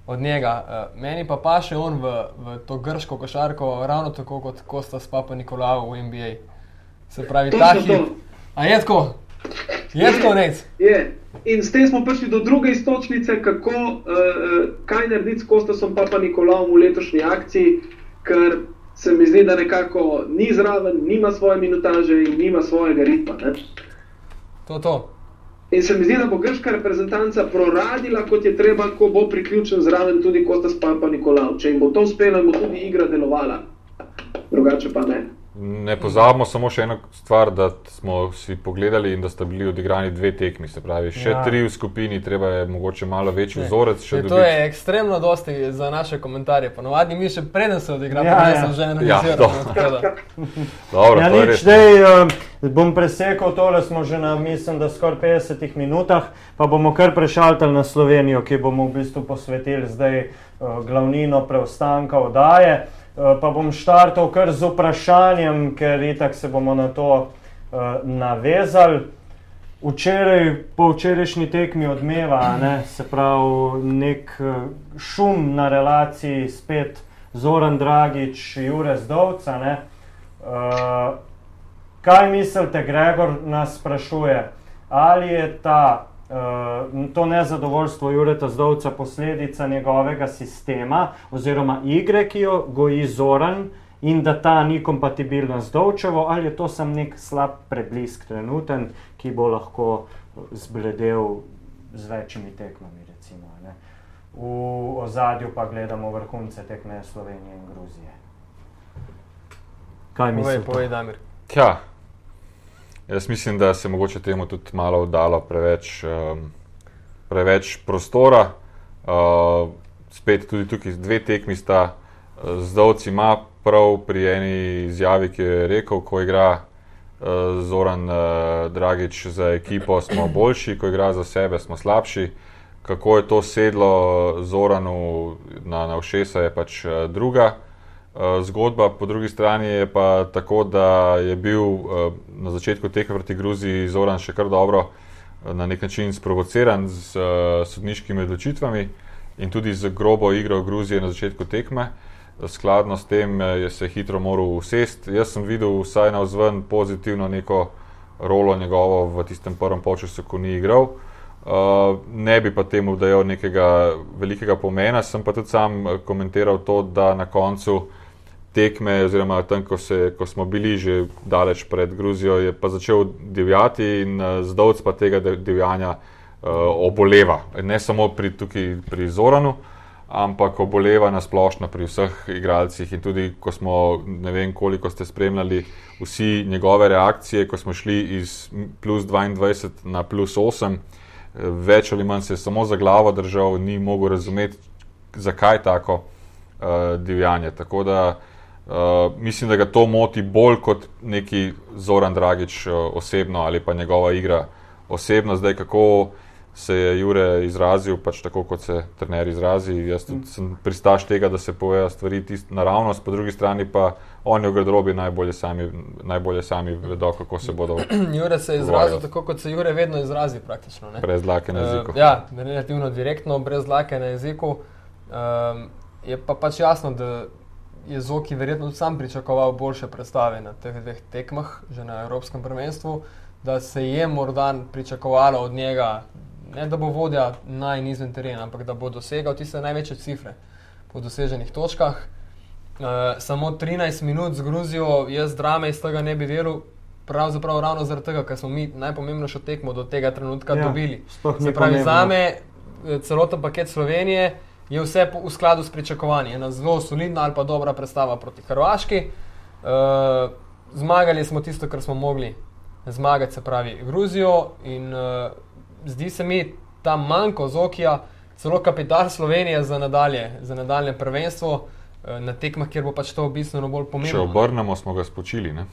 od njega. Uh, meni pa paše on v, v to grško košarko, ravno tako kot Kosta Papa Nikolao v NBA. Se pravi, ta hip. A je tako? Je tako, nec? Je. In s tem smo prišli do druge istočnice, kako, uh, kaj narediti s Kostasom Papa Nikolaom v letošnji akciji, ker se mi zdi, da nekako ni zraven, nima svoje minutaže in nima svojega ritma. Ne? To, to. In se mi zdi, da bo grška reprezentanca proradila, kot je treba, ko bo priključen zraven tudi Kostas Papa Nikolao. Če jim bo to uspelo, in bo tudi igra delovala. Drugače pa ne. Ne pozabimo samo še eno stvar, da smo si pogledali in da sta bili odigrani dve tekmi. Se pravi, še Ja. ja. tri v skupini, treba je mogoče malo večji vzorec. še Je, to dobiti. je ekstremno dosti za naše komentarje. Ponovadi mi še preden se odigra, Ja, ja, ja. sem že Ja, analiziral. to. no, Dobro, Ja, to nič, res. zdaj uh, bom presekal tole, smo že na, mislim, da skoraj 50 minutah, pa bomo kar prešaltali na Slovenijo, ki bomo v bistvu posvetili zdaj uh, glavnino preostanka oddaje. Uh, pa bom štartal kar z vprašanjem, ker itak se bomo na to uh, navezali. Včeraj, po včerajšnji tekmi odmeva, ne, se pravi, nek eh, šum na relaciji spet Zoran Dragič, Jure Zdovca. Ne. Uh, kaj mislite, Gregor nas sprašuje, ali je ta, uh, to nezadovoljstvo Jureta Zdovca posledica njegovega sistema oziroma igre, ki jo goji Zoran in da ta ni kompatibilna z Dovčevo, ali je to samo nek slab preblisk trenuten, ki bo lahko zbledel z večjimi tekmami. Recimo, a ne. v ozadju pa gledamo vrhunce tekme Slovenije in Gruzije. Kaj Povej, mislite? povej, Damir. Ja. Jaz mislim, da se mogoče temu tudi malo dalo preveč, um, preveč prostora. Uh, spet tudi tukaj dve tekmi sta. Zdovci ima prav pri eni izjavi, ki je rekel, ko igra uh, Zoran uh, Dragič za ekipo, smo boljši, ko igra za sebe, smo slabši. Kako je to sedlo Zoranu na, na ušesa, je pač druga. Uh, Zgodba po drugi strani je pa tako, da je bil uh, na začetku tekme proti Gruziji Zoran še kar dobro uh, na nek način sprovociran z uh, sodniškimi odločitvami in tudi z grobo igro Gruzije na začetku tekme. Skladno s tem eh, je se hitro moral usesti. Jaz sem videl vsaj na vzven pozitivno neko rolo njegovo v tistem prvem polčasu, ko ni igral. Uh, ne bi pa temu dajal nekega velikega pomena, sem pa tudi sam eh, komentiral to, da na koncu tekme, oziroma tam, ko, se, ko smo bili že daleč pred Gruzijo, je pa začel divjati in uh, zdovc pa tega divjanja uh, oboleva. Ne samo pri, tukaj pri Zoranu, ampak oboleva na splošno pri vseh igralcih. In tudi, ko smo, ne vem, koliko ste spremljali vsi njegove reakcije, ko smo šli iz plus 22 na plus 8, eh, več ali manj se je samo za glavo držal, ni mogel razumeti, zakaj tako uh, divjanje. Tako da uh, mislim, da ga to moti bolj kot neki Zoran Dragič uh, osebno ali pa njegova igra osebno, zdaj kako se je Jure izrazil pač tako, kot se trener izrazi. Jaz tudi sem pristaš tega, da se povejo stvari naravnost, po drugi strani pa oni v garderobi najbolje sami, najbolje sami vedo, kako se bodo. [clears throat] Jure se je izrazil tako, kot se Jure vedno izrazi, praktično. Ne? Brez dlake na jeziku. Uh, ja, relativno direktno, brez dlake na jeziku. Um, je pa pač jasno, da je Zoki verjetno sam pričakoval boljše predstave na teh dveh tekmah, že na Evropskem prvenstvu, da se je morda pričakovalo od njega, ne da bo vodja naj in izven terena, ampak da bo dosegal tiste največje cifre po doseženih točkah. Uh, samo 13 minut z Gruzijo, jaz drame iz tega ne bi delal, pravzaprav ravno zaradi tega, ker smo mi najpomembnejšo tekmo do tega trenutka ja, dobili. Se pravi, za me eh, celoten paket Slovenije je vse v skladu s pričakovanji. Ena zelo solidna ali pa dobra predstava proti Hrvaški. Uh, zmagali smo tisto, kar smo mogli zmagati, se pravi Gruzijo in uh, zdi se mi ta manjko Zokija, celo kapital Slovenije za nadalje, za nadaljne prvenstvo uh, na tekmah, kjer bo pač to bistveno bolj pomembno. Če obrnemo, smo ga spočili. Ne?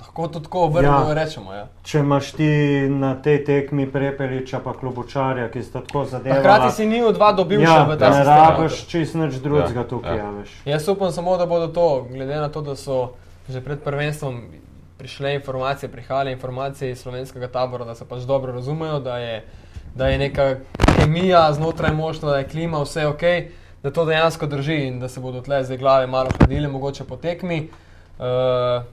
Lahko tudi tako obrnemo ja. rečemo. Ja. Če imaš ti na tej tekmi prepeliča, pa klubočarja, ki sta tako zadeva. Hkrati si ni od dva dobil ja, še v ta svet. Ne rabiš čist nič drugega ja. tukaj, Ja. ja. veš. Jaz upam samo, da bodo to, glede na to, da so že pred prvenstvom prišle informacije, prihajale informacije iz slovenskega tabora, da se pač dobro razumejo, da je, da je neka kemija znotraj moštva, da je klima, vse ok, da to dejansko drži in da se bodo tle zdaj glave malo hladile, mogoče po tekmi. Uh,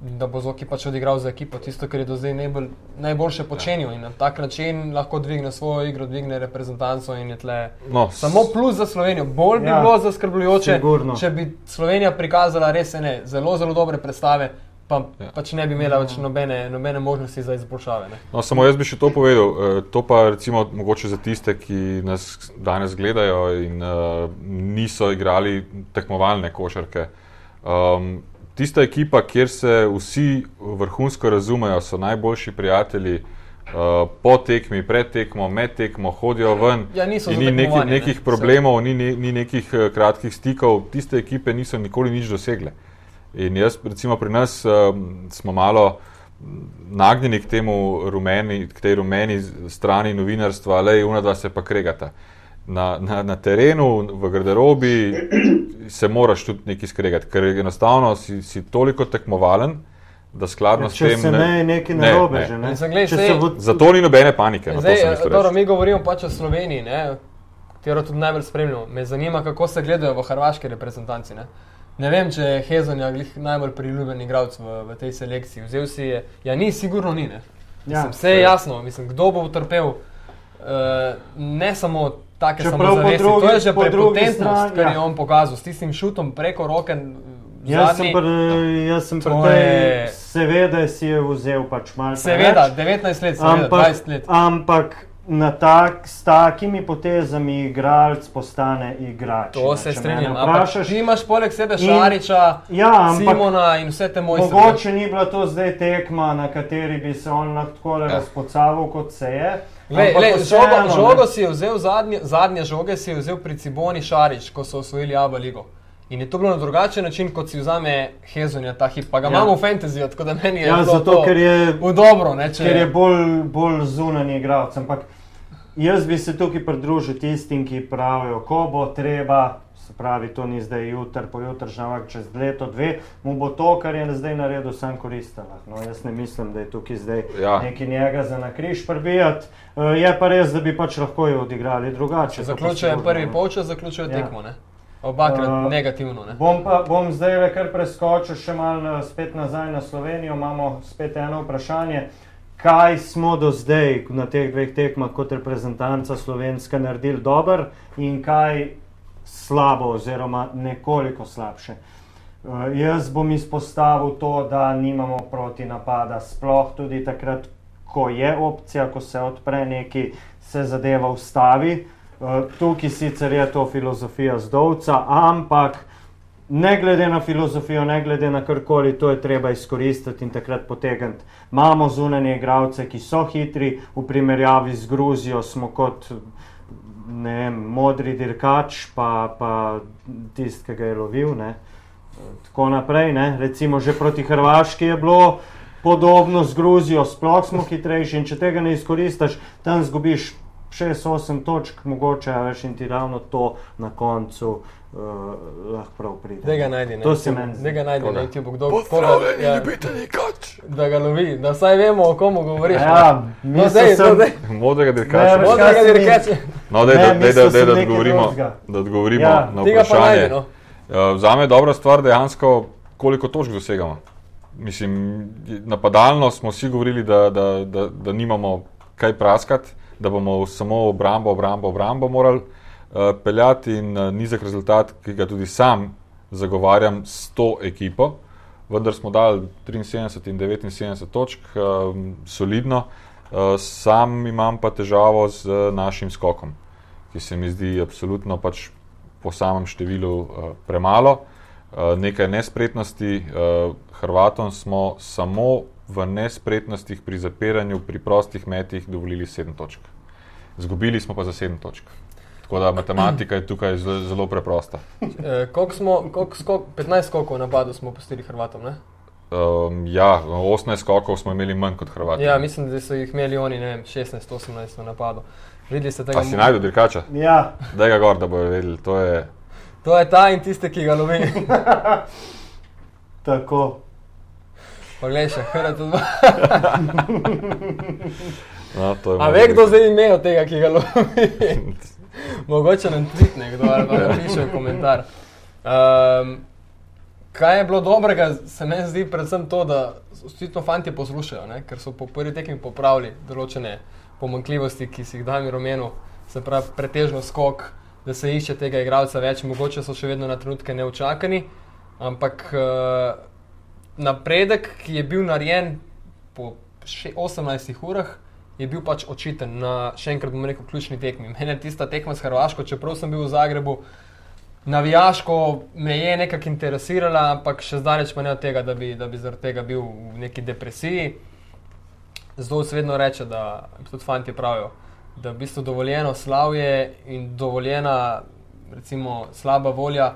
Da bo Zoki pač odigral za ekipo tisto, kar je do zdaj najbolj, najboljše počenil in na tak način lahko dvigne svojo igro, dvigne reprezentanco in je tle. No, Samo plus za Slovenijo, bolj bi Ja, bilo zaskrbljujoče, sigurno. če bi Slovenija prikazala res ene zelo, zelo dobre predstave, pa Ja. pač ne bi imela več nobene, nobene možnosti za izboljšave. Ne. No, samo jaz bi še to povedal. eh, To pa recimo mogoče za tiste, ki nas danes gledajo in uh, niso igrali tekmovalne košarke. Um, tista ekipa, kjer se vsi vrhunsko razumejo, so najboljši prijatelji. Uh, po tekmi, pred tekmo, med tekmo, hodijo ven. Ja, ni neki, ne. nekih problemov, ni, ni, ni nekih uh, kratkih stikov. Tiste ekipe niso nikoli nič dosegle. In jaz, recimo, pri nas um, smo malo nagnjeni k, temu rumeni, k tej rumeni strani novinarstva, ali una dva se pa kregata. Na, na, na terenu, v garderobi se moraš tudi nekaj skregati, ker enostavno si, si toliko tekmovalen, da skladno s Če tem. se ne, nekaj narobe že. Ne? Mislim, glej, Če sej- se bo Zato ni nobene panike. No, Zdaj, mislil dobro, mi govorimo pač o Sloveniji, ne, katero tudi najbolj spremljamo. Me zanima, kako se gledajo v hrvaški reprezentanci. Ne, ne vem, če je Hezonja najbolj priljubljen igralec v, v tej selekciji. Vzel si je, ja, ni, sigurno ni. Ne. Ja, Mislim, vse je jasno, mislim, kdo bo utrpel. Uh, ne samo take samozavesti, drugi- to je že prepotentnost, strani, kar ja. je on pokazal s tistim šutom preko roke. Jaz zadnji- sem pri, jaz sem pri To tej, je- seveda si je vzel pač malo. Seveda, preveč, 19 let, seveda, ampak, 20 let. ampak na tak, s takimi potezami igralec postane igrač. To se strinjam. Vprašaš, ti imaš poleg sebe In- Šariča, ja, ampak Simona in vse te mojstre. mogoče ni bila to zdaj tekma, na kateri bi se on lahko Ja. razpocaval, kot se je. Le, Ampak le, vseeno, žogo, žogo si je vzel, zadnje, zadnje žoge si je vzel pri Ciboni Šarič, ko so osvojili Abu Ligo. In je to bilo na drugačen način, kot si vzame Hezonja ta hip. Pa ga Ja. imamo v fantasyju, tako da meni je Ja, zato, to ker je v dobro. Ne, če, ker je bolj, bolj zunanji igralec. Ampak jaz bi se tukaj pridružil tistim, ki pravijo, ko bo treba. Se pravi, to ni zdaj jutr, pojutrišnja, ampak čez leto, dve, mu bo to, kar je zdaj naredil, sam koristilo. No, jaz ne mislim, da je tukaj zdaj Ja. neki njega za na križ prbijati. Uh, je pa res, da bi pač lahko jo odigrali drugače. če to pa zaključuje sigurno, prvi polčas, zaključuje Ja. tekmo. Ne? Obakrat Uh, negativno. Ne? Bom pa bom zdaj le kar preskočil še malo spet nazaj na Slovenijo. Imamo spet eno vprašanje. Kaj smo do zdaj na teh dveh tekmah kot reprezentanca Slovenska naredili dobro in kaj slabo oziroma nekoliko slabše? Uh, jaz bom izpostavil to, da nimamo proti napada, sploh tudi takrat, ko je opcija, ko se odpre neki, se zadeva ustavi. Uh, tukaj sicer je to filozofija zdovca, ampak ne glede na filozofijo, ne glede na karkoli, to je treba izkoristiti in takrat potegniti. Imamo zunanje igralce, ki so hitri, v primerjavi z Gruzijo smo kot ne modri dirkač, pa, pa tisti, ki ga je lovil. Ne. Tako naprej, ne. recimo že proti Hrvaški je bilo podobno z Gruzijo, sploh smo hitrejši in če tega ne izkoristiš, tam zgubiš 6-8 točk, mogoče veš in ti ravno to na koncu. Uh, lahko prav pride. Da ga najdi na To se meni. Da ga najdi na YouTubeu, kdo Pozdravljeni, koga- ja, ljubitelji kač. Da ga lovi, da vsaj vemo, o komu govoriš. Ja, no, sem- no, zdaj. Modrega Ne, dirkača. veš, Modrega kaj se mi- dirkača. No, daj, Ne, da, daj, da, daj, da odgovorimo, drugega. da odgovorimo Ja. na vprašanje. najdi, no. Uh, Zame je dobra stvar dejansko, koliko točk dosegamo. Mislim, napadalno smo vsi govorili, da, da, da, da nimamo kaj praskati, da bomo samo obrambo, obrambo, obrambo morali peljati in uh, nizek rezultat, ki ga tudi sam zagovarjam s to ekipo. Vendar smo dali 73 in 79 točk, um, solidno. Uh, sam imam pa težavo z našim skokom, ki se mi zdi absolutno pač po samem številu premalo. Nekaj nespretnosti, Hrvatom smo samo v nespretnostih pri zapiranju, pri prostih metih dovolili 7 točk. Zgubili smo pa za 7 točk. Tako da matematika je tukaj zelo, zelo preprosta. Eh, koliko smo, koliko skok, 15 skokov v napadu smo pustili Hrvatom, ne? Um, ja, 18 skokov smo imeli manj kot Hrvati. Ja, mislim, da so jih imeli oni, ne vem, 16-18 v napadu. Videli ste tega? A si najdu dirkača? Ja, Da ga gor, da bojo vedeli. To je, To je ta in tiste, ki ga lovi. [laughs] tako. Poglej še, [laughs] hrat dva. no, to je A ve, kdo zdaj ime od tega, ki ga lovi? [laughs] Mogoče nam tvitne kdo ali pa napiše v komentar. Um, kaj je bilo dobrega, se meni zdi predvsem to, da očitno fanti poslušajo, ne? ker so po prvi tekmi popravili določene pomankljivosti, ki si jih dami romenu, se pravi pretežno skok, da se išče tega igralca več, mogoče so še vedno na trenutke neučakani, ampak uh, napredek, ki je bil narejen po še 18 urah, je bil pač očiten na še enkrat, bomo rekel, ključni tekmi. Mene tista tekma s Hrvaško, čeprav sem bil v Zagrebu, navijaško me je nekako interesirala, ampak še zdaleč pa ne od tega, da bi, da bi zaradi tega bil v neki depresiji. Zdaj se vedno reče, da tudi fanti pravijo, da je v bistvu dovoljeno slavje in dovoljena recimo, slaba volja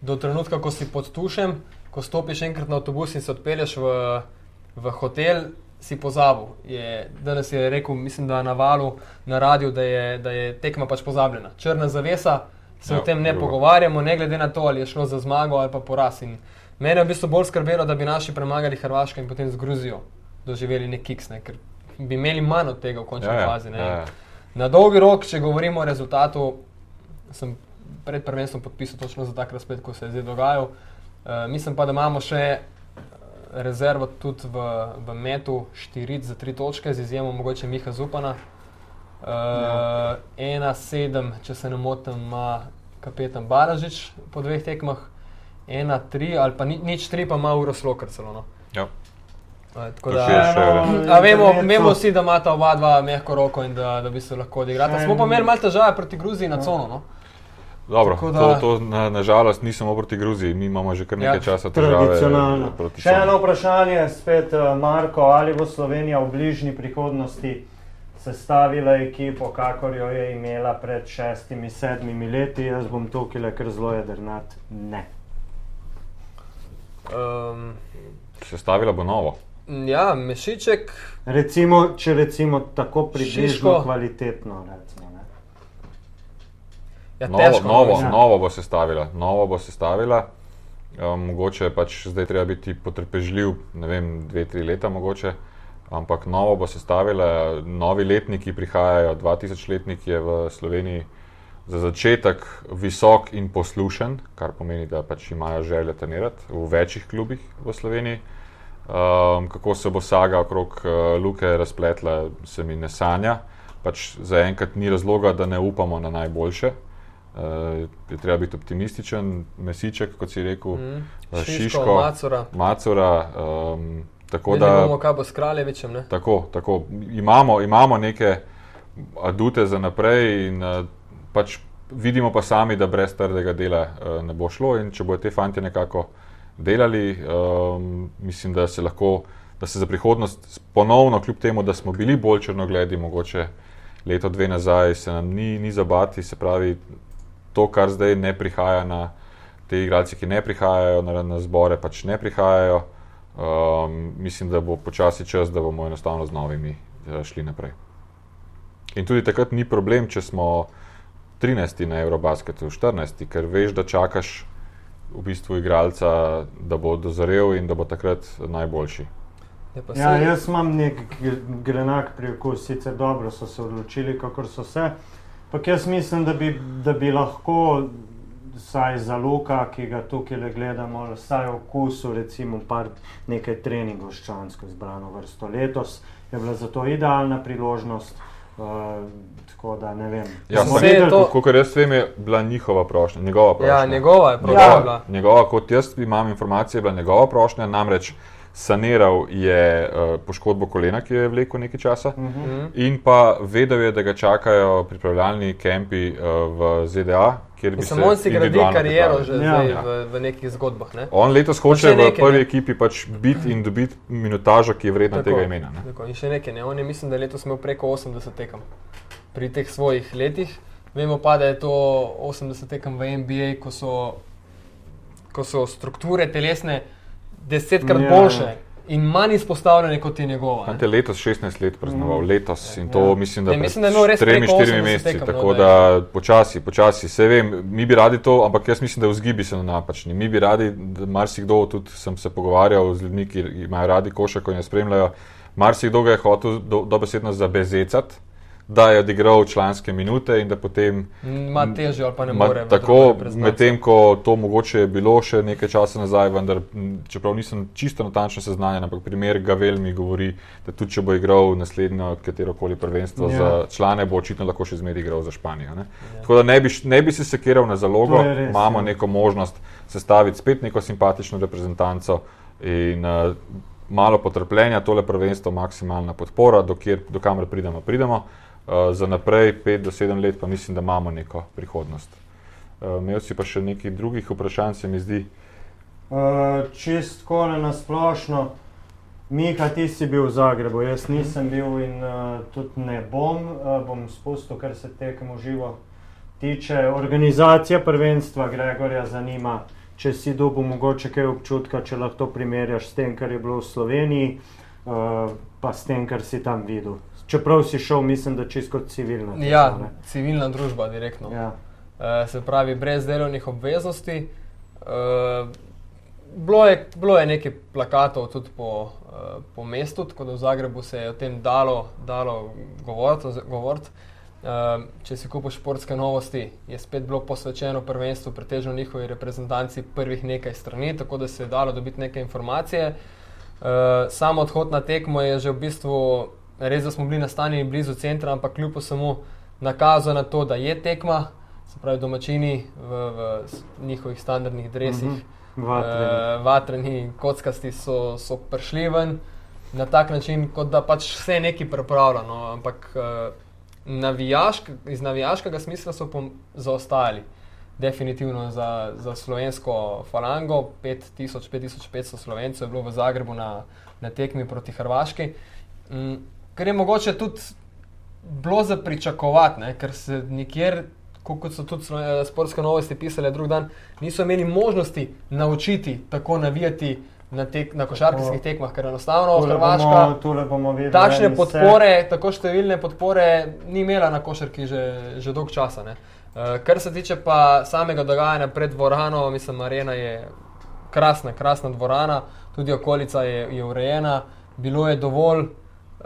do trenutka, ko si pod tušem, ko stopiš enkrat na avtobus in se odpelješ v, v hotel, si pozabil. Je, danes je rekel, mislim, da na valu, na radiju, da je, da je tekma pač pozabljena. Črna zavesa, se Ja, o tem ne drugo. pogovarjamo, ne glede na to, ali je šlo za zmago ali pa poraz. In mene je v bistvu bolj skrbelo, da bi naši premagali Hrvaško in potem z Gruzijo doživeli nek kiks, ne? ker bi imeli manj od tega v končni Ja, ja, fazi. ne. ja. Na dolgi rok, če govorimo o rezultatu, sem pred prvenstvom podpisal točno za tak razplet, ko se je zdaj dogajal. Uh, mislim pa, da imamo še rezervo tudi v, v metu, štiri za tri točke, z izjemo mogoče Miha Zupana. Uh, ja. Ena sedem, če se ne motim, ima kapetan Baražič po dveh tekmah, ena tri ali pa ni, nič tri, pa ima Uros Lokar celo. No. Ja. Uh, tako da, še A vemo, vemo vsi, da imata oba dva mehko roko in da, da bi se lahko odigrala. Smo pa imeli malo težave proti Gruziji na cono. No? Dobro, Tako da... to, to na, na žalost ni samo proti Gruziji, mi imamo že kar nekaj Ja, časa težave Še eno vprašanje, spet eh, Marko, ali bo Slovenija v bližnji prihodnosti sestavila ekipo, kakor jo je imela pred šestimi, sedmimi leti? Jaz bom tukaj le kar zelo jedrnat. Ne. Um, Sestavila bo novo. ja, Mešiček, Recimo, če recimo tako približno Šiško. kvalitetno. Recimo. Ja, Novo, težko. novo, Ja. novo bo sestavila. Novo bo sestavila. Um, mogoče je pač zdaj treba biti potrpežljiv, ne vem, dve, tri leta mogoče. Ampak novo bo sestavila, novi letniki prihajajo, 2000 letnik je v Sloveniji za začetek visok in poslušen, kar pomeni, da pač imajo željo trenirati v večjih klubih v Sloveniji. Um, kako se bo saga okrog uh, Luke razpletla, se mi ne sanja. Pač zaenkrat ni razloga, da ne upamo na najboljše. Uh, je treba biti optimističen, mesiček, kot si rekel, Mm. uh, Šiško, Šiško, Macura. Macura. Um, tako Videli da bomo, kaj bo s Kraljevičem. Ne? tako, tako. Imamo, imamo neke adute za naprej, in uh, pač vidimo pa sami, da brez trdega dela uh, ne bo šlo. In če bodo te fanti nekako delali, um, mislim, da se lahko, da se za prihodnost ponovno, kljub temu, da smo bili bolj črnogledi, mogoče leto, dve nazaj, se nam ni, ni zabati, se pravi, to, kar zdaj ne prihaja na te igralce, ki ne prihajajo na, na zbore, pač ne prihajajo. Um, mislim, da bo počasi čas, da bomo enostavno z novimi uh, šli naprej. In tudi takrat ni problem, če smo 13 na Eurobasketu, 14, ker veš, da čakaš v bistvu igralca, da bo dozorel in da bo takrat najboljši. Pa Ja, saj- jaz imam nek gre- grenak priokus, sicer dobro so se odločili, kako so se. Ampak jaz mislim, da bi, da bi lahko, vsaj za Luka, ki ga tukaj le gledamo, vsaj okusil, recimo, par nekaj treningov s člansko izbrano vrsto. Letos je bila za to idealna priložnost. Uh, tako da ne vem. Ja, ne, to- Kot jaz vem, je bila njihova prošnja, njegova prošnja. Ja, njegova je njegova, prav bila. njegova, kot jaz imam informacije, je bila njegova prošnja, namreč saniral je uh, poškodbo kolena, ki jo je vlekel nekaj časa. Mhm. In pa vedel je, da ga čakajo pripravljalni kempi uh, v ZDA, kjer bi Mislim, se on si gradi kariero že Ja. zdaj Ja. v, v nekih zgodbah. Ne? On letos hoče v nekaj, prvi ne. ekipi pač biti in dobiti minutažo, ki je vredna Tako, tega imena. Ne? Tako, in še nekaj, ne? on je mislim, da je letos imel preko 80 tekem pri teh svojih letih. Vemo pa, da je to 80 tekem v NBA, ko so, ko so strukture telesne desetkrat Ja. boljše in manj izpostavljene kot je njegova. ne. Ante letos 16 let praznoval, Mm. letos in to Ja. mislim, da je imel res tremi, preko štirimi 80 meseci, tekem, no, tako da da počasi, počasi. Se vem, mi bi radi to, ampak jaz mislim, da vzgibi so napačni. Mi bi radi, marsikdo, tudi sem se pogovarjal z ljudmi, ki imajo radi košarko in jo spremljajo, marsikdo ga je hotel do, dobesedno zabezecati, da je odigral članske minute in da potem Ima težjo ali pa ne more. tako, medtem ko to mogoče je bilo še nekaj časa nazaj, vendar čeprav nisem čisto natančno seznanjen, ampak primer Gavel mi govori, da tudi če bo igral naslednjo katero koli prvenstvo Ja. za člane, bo očitno lahko še zmeraj igral za Španijo. Ne? Tako da ne bi, ne bi se sekiral na zalogo, res, imamo ja. neko možnost sestaviti spet neko simpatično reprezentanco in uh, malo potrpljenja, tole prvenstvo, maksimalna podpora, dokjer, do kamer pridemo, pridemo. Uh, za naprej, pet do sedem let, pa mislim, da imamo neko prihodnost. Uh, imel si pa še nekaj drugih vprašanj, se mi zdi. Uh, čist kole na splošno. Mika, ti si bil v Zagrebu, jaz nisem bil in uh, tudi ne bom. Uh, bom spustil, kar se tekem v živo tiče. Organizacija prvenstva Gregorja zanima, če si dobil mogoče kaj občutka, če lahko primerjaš s tem, kar je bilo v Sloveniji, uh, pa s tem, kar si tam videl. Čeprav si šel, mislim, da čisto kot civilna. Ja, tekma, ne. civilna družba, direktno. ja. Eh, se pravi, brez delovnih obveznosti. Eh, bilo, je, bilo je nekaj plakatov tudi po, eh, po mestu, tako da v Zagrebu se je o tem dalo, dalo govoriti. govorit. Eh, če si kupiš športske novosti, je spet bilo posvečeno prvenstvu, pretežno njihovi reprezentanci prvih nekaj strani, tako da se je dalo dobiti nekaj informacije. Uh, sam odhod na tekmo je že v bistvu res, da smo bili nastanjeni blizu centra, ampak kljub vsemu nakazal na to, da je tekma, se pravi domačini v, v njihovih standardnih dresih, Mhm. Vatreni. uh, vatreni kockasti so, so prišli ven na tak način, kot da pač vse je nekaj pripravljeno, ampak uh, navijašk, iz navijaškega smisla so zaostajali. Definitivno za, za slovensko falango, 5000-5500 slovencev je bilo v Zagrebu na, na tekmi proti Hrvaški. Mm, Ker je mogoče tudi bilo za pričakovati, ne, ker se nikjer, ko- kot so tudi eh, sportske novosti pisale drug dan, niso imeli možnosti naučiti tako navijati na, tek, na košarkarskih tekmah, ker enostavno Tule Hrvaška. bomo, bomo videli Takšne podpore, tako številne podpore ni imela na košarki že, že dolgo časa. Ne. Uh, kar se tiče pa samega dogajanja pred dvorano, mislim, arena je krasna, krasna dvorana, tudi okolica je, je urejena, bilo je dovolj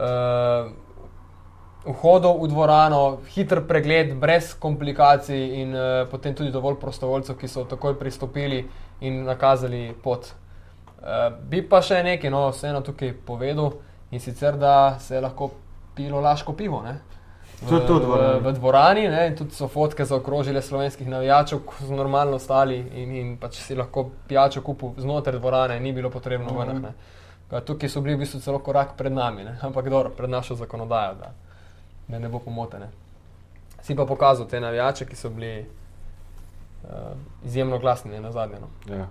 uh, vhodov v dvorano, hiter pregled, brez komplikacij in uh, potem tudi dovolj prostovoljcev, ki so takoj pristopili in nakazali pot. Uh, bi pa še nekaj, no, vseeno tukaj povedal in sicer, da se je lahko pilo laško pivo. Ne? V, Tudi to v v, dvorani. v dvorani, ne, in tudi so fotke zaokrožile slovenskih navijačev, ko so normalno stali in, in pač si lahko pijačo kupil znotraj dvorane, ni bilo potrebno Mhm. ven. Ne. Tukaj so bili v bistvu celo korak pred nami, ne? ampak dobro, pred našo zakonodajo, da, da ne bo pomotene. Si pa pokazal te navijače, ki so bili uh, izjemno glasni ne, na zadnje. No. Ja.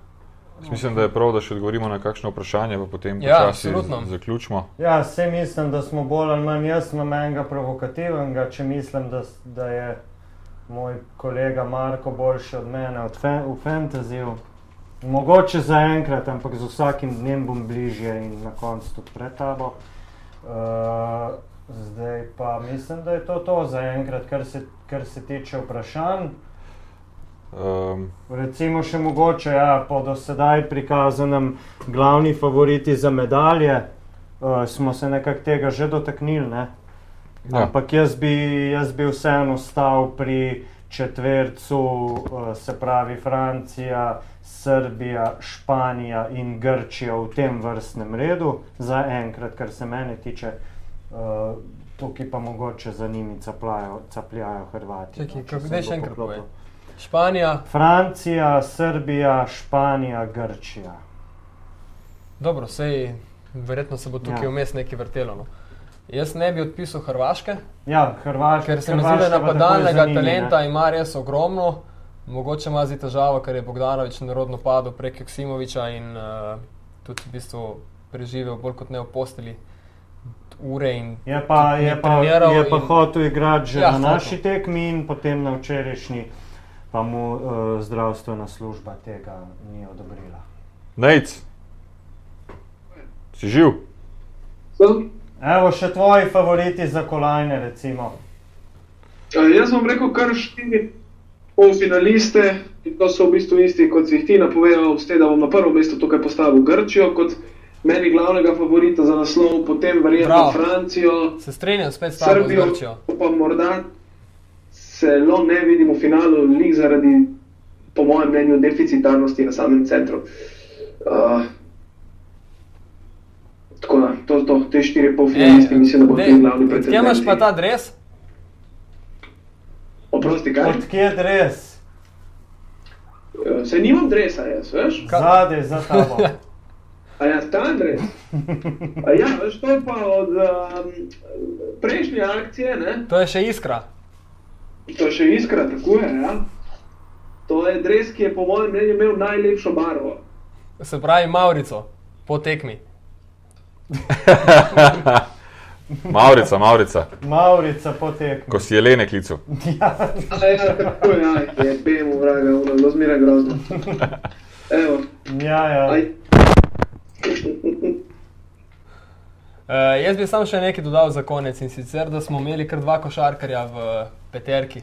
Jaz Mislim, da je prav, da še odgovorimo na kakšno vprašanje, pa potem Ja, počasi absolutno. zaključimo. Ja, vse mislim, da smo bolj ali manj jaz imam enega provokativnega, če mislim, da, da je moj kolega Marko boljši od mene od fe, v fantasyju. Mogoče za enkrat, ampak z vsakim dnem bom bližje in na koncu tudi pred tabo. Uh, zdaj pa mislim, da je to to za enkrat, kar se, kar se tiče vprašanj. Um, Recimo še mogoče, ja, po do sedaj prikazanem glavni favoriti za medalje, uh, smo se nekako tega že dotaknili, ne? Ja. Ampak jaz bi, jaz bi vseeno stal pri četvercu, uh, se pravi Francija, Srbija, Španija in Grčija v tem vrstnem redu, za enkrat, kar se mene tiče. Uh, tukaj pa mogoče za njimi capljajo, capljajo Hrvati. Čakaj, no, kako- še enkrat povej. Španija, Francija, Srbija, Španija, Grčija. dobro, sej verjetno se bo tukaj Ja. vmes nekaj vrtelo. No. Jaz ne bi odpisal Hrvaške, Ja, Hrvaška. ker se mi zdi, da napadalnega talenta ima res ogromno. Mogoče ima zdaj težavo, ker je Bogdanovič narodno padel prek Joksimoviča in uh, tudi v bistvu preživel bolj kot ne v posteli ure. In Je pa, tudi ni je pa, je pa in- hotel igrati že Ja, ja, na hotel. naši tekmi in potem na včerajšnji, pa mu uh, zdravstvena služba tega ni odobrila. Nec, si živ? Sem? Evo še tvoji favoriti za kolajne, recimo. A, jaz bom rekel kar štiri polfinaliste, in to so v bistvu isti, kot si jih ti napovedal, s tem, da bom na prvo mesto tukaj postavil Grčijo kot meni glavnega favorita za naslov, potem verjetno Bravo. Francijo, se strinjam spet s tabo Srbijo, Grčijo. pa morda celo ne vidim v finalu, lig zaradi, po mojem mnenju, deficitarnosti na samem centru. Uh, tako da, to to, te štiri polfinalisti, mislim, da bo ti glavni Kje pretendenti. imaš pa ta dres? Oprosti, kaj? Od kje dres? Eh, Se nimam dresa, jaz, veš? Zade za tabo. [laughs] A ja, ta dres. A ja, veš, to je pa od um, prejšnje akcije, ne? To je še iskra. To je še iskra, tako je, ja. To je dres, ki je po mojem mnenju imel najlepšo barvo. Se pravi, Maurico, po tekmi. [laughs] [laughs] Maurica, Maurica, Maurica potekne. ko si jelene klical. A ja, tako je, ja, je bemo, vraga, ono, zelo zmeraj grozno. Evo, Ja, ja. aj. Uh, jaz bi sam še nekaj dodal za konec in sicer, da smo imeli kar dva košarkarja v peterki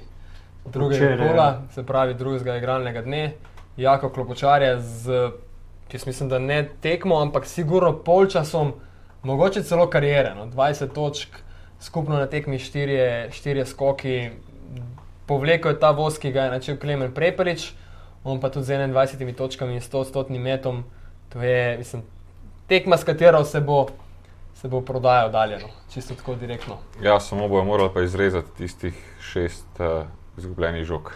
drugega kola, ja. se pravi drugega igralnega dne. Jako klopočar je z, jaz mislim, da ne tekmo, ampak sigurno polčasom, mogoče celo karijere. No? 20 točk, skupno na tekmi 4, 4 skoki, povlekel je ta voz, ki ga je načel Klemen Prepelič, on pa tudi z 21 točkami in 100-stotnim metom. To je, mislim, tekma, s katero se bo, se bo prodajal dalje, no? čisto tako direktno. Ja, samo bojo morali pa izrezati tistih šest uh, izgubljenih žog.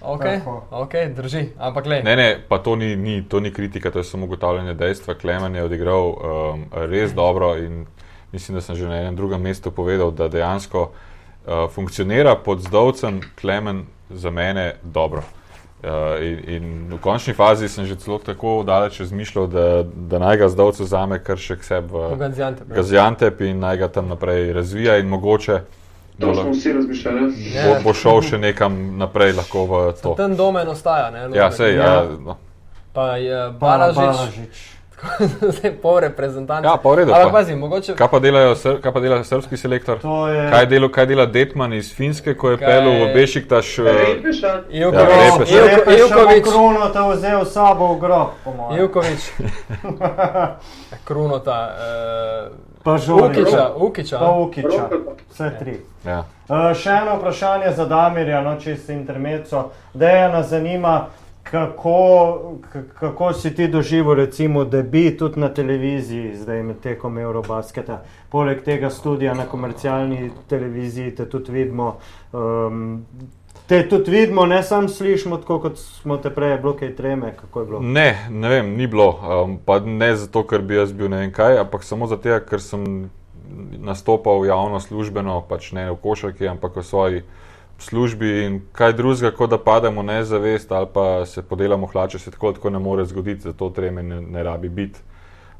Ok, Tako. okay drži, ampak le. Ne, ne, pa to ni, ni, to ni kritika, to je samo ugotavljanje dejstva. Klemen je odigral um, res dobro in mislim, da sem že na enem drugem mestu povedal, da dejansko uh, funkcionira pod zdovcem Klemen za mene dobro. Uh, in, in v končni fazi sem že celo tako daleč razmišljal, da, da naj ga zdovce vzame kar še k sebi v Gaziantep. Gaziantep in naj ga tam naprej razvija in mogoče To smo vsi razmišljali. Ne. bo, bo šel še nekam naprej lahko v to. Ten domen ostaja, ne? Ja, sej, ja, Ja. no. Pa je Bala- Balažič, zdaj [laughs] pol reprezentant. ja, pa v redu. Ampak pa. pazi, mogoče. Kaj pa, delajo, sr- kaj pa dela srpski selektor? To je Kaj, delo, kaj dela Detman iz Finske, ko je Kaj- pelil v Bešiktaš? eh, Rejpeš, a? Ivkovič, Ja, Ivkovič, Kruno te vzel s sabo v grob, po mojem. Ivkovič, [laughs] Krunota, uh, Pa Žoriča. Ukiča, Ukiča. Pa Ukiča. Vse tri. Ja. Uh, še eno vprašanje za Damirja, no, čisto intermeco. Dejana zanima, kako, kako si ti doživel, recimo, debit tudi na televiziji, zdaj med tekom Eurobasketa. Poleg tega studija na komercialni televiziji te tudi vidimo. Um, Te tudi vidimo, ne samo slišimo, tako kot smo te prej, bilo kaj treme, kako je bilo. Ne, ne vem, ni bilo. Um, pa ne zato, ker bi jaz bil ne vem kaj, ampak samo zato, ker sem nastopal javno službeno, pač ne v košarki, ampak v svoji službi in kaj drugega, kot da pademo nezavest ali pa se podelamo hlače, se tako, tako ne more zgoditi, zato treme ne, ne rabi biti.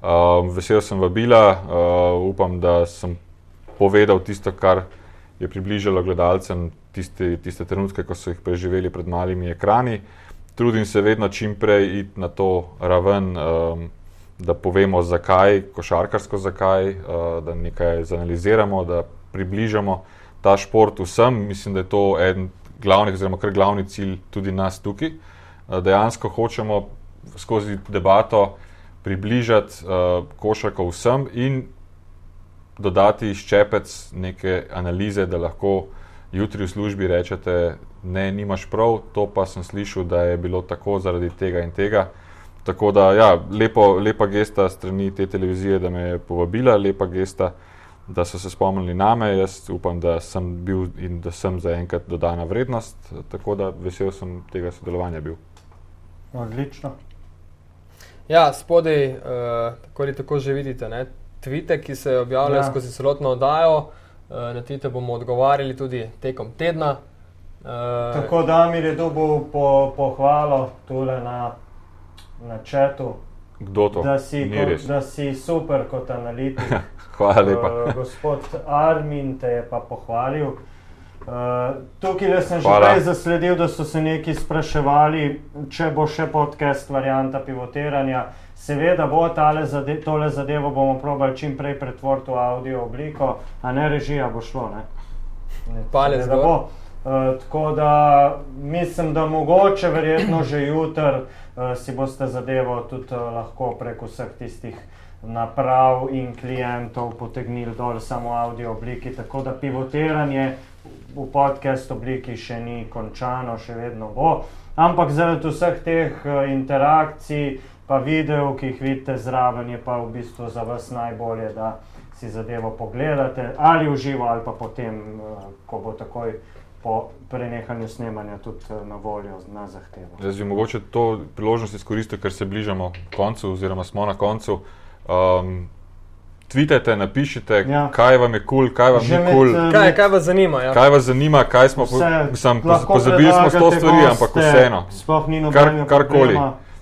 Um, vesel sem vabila, uh, upam, da sem povedal tisto, kar je približalo gledalcem tiste, tiste trenutke, ko so jih preživeli pred malimi ekrani. trudim se vedno čim prej iti na to raven, um, da povemo, zakaj, košarkarsko zakaj, uh, da nekaj zanaliziramo, da približamo ta šport vsem. Mislim, da je to eden glavnih, oziroma kar glavni cilj tudi nas tukaj. Uh, dejansko hočemo skozi debato približati uh, košarko vsem in dodati ščepec neke analize, da lahko jutri v službi rečete, ne, nimaš prav, to pa sem slišal, da je bilo tako zaradi tega in tega. Tako da, ja, lepo, lepa gesta strani te televizije, da me je povabila, lepa gesta, da so se spomnili name. Jaz upam, da sem bil in da sem zaenkrat dodana vrednost, tako da vesel sem tega sodelovanja bil. Odlično. Ja, spodaj, uh, tako ali tako že vidite, ne, tvite, ki se objavljajo ja. skozi celotno oddajo. Uh, na tvite bomo odgovarjali tudi tekom tedna. Uh, tako da mi je dobil po, pohvalo tole na, na četu. Kdo to? Da si, kot, da si super kot analitik. [laughs] Hvala lepa. Uh, gospod Armin te je pa pohvalil. Uh, tukaj sem že prej zasledil, da so se neki spraševali, če bo še podcast varianta pivotiranja. Seveda bo zade, tole zadevo bomo probali čim prej pretvoriti v audio obliko, a ne režija bo šlo. Ne? Ne, bo. Uh, tako da mislim, da mogoče verjetno že jutr uh, si boste zadevo tudi uh, lahko preko vseh tistih naprav in klientov potegnili dol samo v audio obliki. Tako da pivotiranje v podcast obliki še ni končano, še vedno bo. Ampak zaradi vseh teh uh, interakcij, pa video, ki jih vidite zraven, je pa v bistvu za vas najbolje, da si zadevo pogledate ali v živo, ali pa potem, uh, ko bo takoj. Po prenehanju snemanja, tudi na voljo, na zahtevo. Jaz bi mogoče to priložnost izkoristil, ker se bližamo koncu, oziroma smo na koncu. Um, Twitajte, napišite, ja. kaj vam je kul, cool, kaj vam Že ni kul. Cool. Kaj, kaj vas zanima? Ja. Kaj vas zanima, kaj smo pozabili, pozabili smo sto stvari, ampak vseeno. Sploh ni nobeno. Kar, karkoli.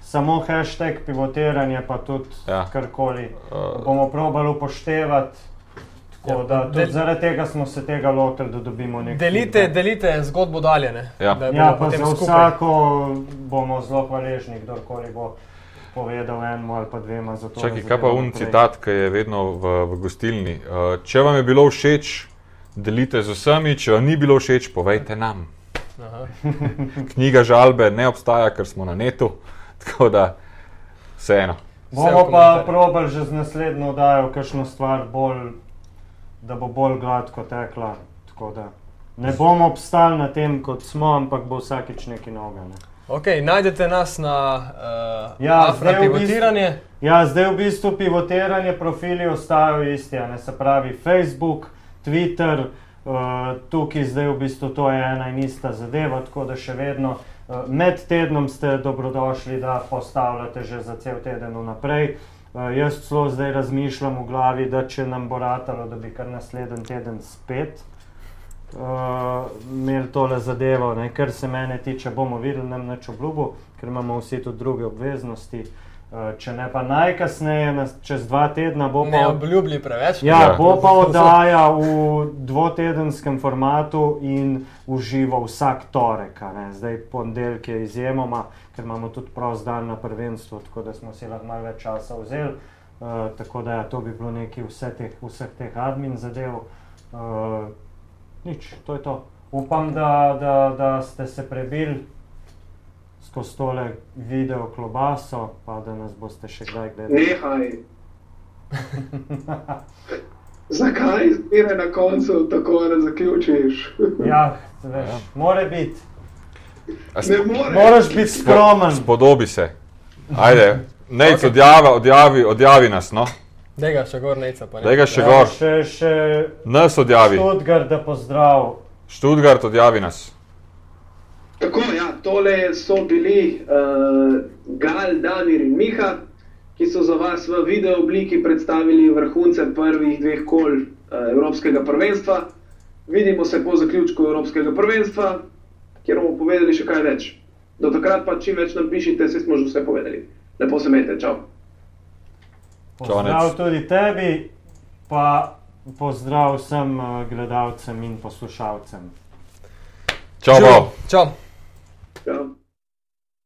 Samo hashtag pivotiranje, pa tudi ja. karkoli. Uh, bomo probali upoštevati. Ja, da, del, zaradi tega smo se tega lotili, da dobimo nekaj. Delite, delite zgodbo dalje. Ja, ja pa za vsako bomo zelo hvaležni, kdorkoli bo povedal eno ali pa dvema. Čakaj, kaj pa un citat, ki je vedno v, v gostilni. Uh, če vam je bilo všeč, delite z vsemi, če vam ni bilo všeč, povejte nam. Knjiga žalbe ne obstaja, ker smo na netu, [laughs] tako da vseeno. Bomo pa probali že z naslednjo oddajo, kakšno stvar bolj, da bo bolj gladko tekla. Ne bomo obstali na tem, kot smo, ampak bo vsakič nekaj novega. Ne? Okay, najdete nas na uh, ja, pivotiranje. Ja, zdaj v bistvu pivotiranje profili ostajajo isti, ne se pravi Facebook, Twitter, uh, tukaj zdaj v bistvu to je ena in ista zadeva, tako da še vedno med tednom ste dobrodošli, da postavljate že za cel teden vnaprej. Uh, jaz celo zdaj razmišljam v glavi, da če nam bo ratalo, da bi kar naslednji teden spet uh, imeli tole zadevo, ne? kar se mene tiče, bomo videli nam neč obljubo, ker imamo vsi tudi druge obveznosti. Uh, če ne pa najkasneje, čez dva tedna bo pa. Ne obljubili preveč. Ja, ja, bo pa oddaja v dvotedenskem formatu in v živo vsak torek. Zdaj ponedeljek je izjemoma, ker imamo tudi prost dan na prvenstvu, tako da smo si lahko malo več časa vzeli. Uh, tako da ja, to bi bilo nekaj vse teh, vseh teh admin zadev. Uh, nič, to je to. Upam, da, da, da ste se prebili skozi tole video klobaso, pa da nas boste še kdaj gledali. Nehaj. [laughs] Zakaj zbire na koncu tako ne zaključiš? [laughs] ja, veš, ja. more biti. Moraš biti skromen. Spodobi se. Ajde, ne, okay. odjavi, odjavi, odjavi nas. No? Dega še gor, neca pa ne. Dega še ja, gor. Še, še nas odjavi. Študgard, da pozdrav. Študgard, odjavi nas. Tako, ja, tole so bili uh, Gal, Damir in Miha, ki so za vas v video obliki predstavili vrhunce prvih dveh kol uh, Evropskega prvenstva. Vidimo se po zaključku Evropskega prvenstva, kjer bomo povedali še kaj več. Do takrat pa čim več nam pišite, vse smo že vse povedali. Lepo se imejte, čau. Pozdrav tudi tebi, pa pozdrav vsem eh, gledalcem in poslušalcem. Čau, čau. Go.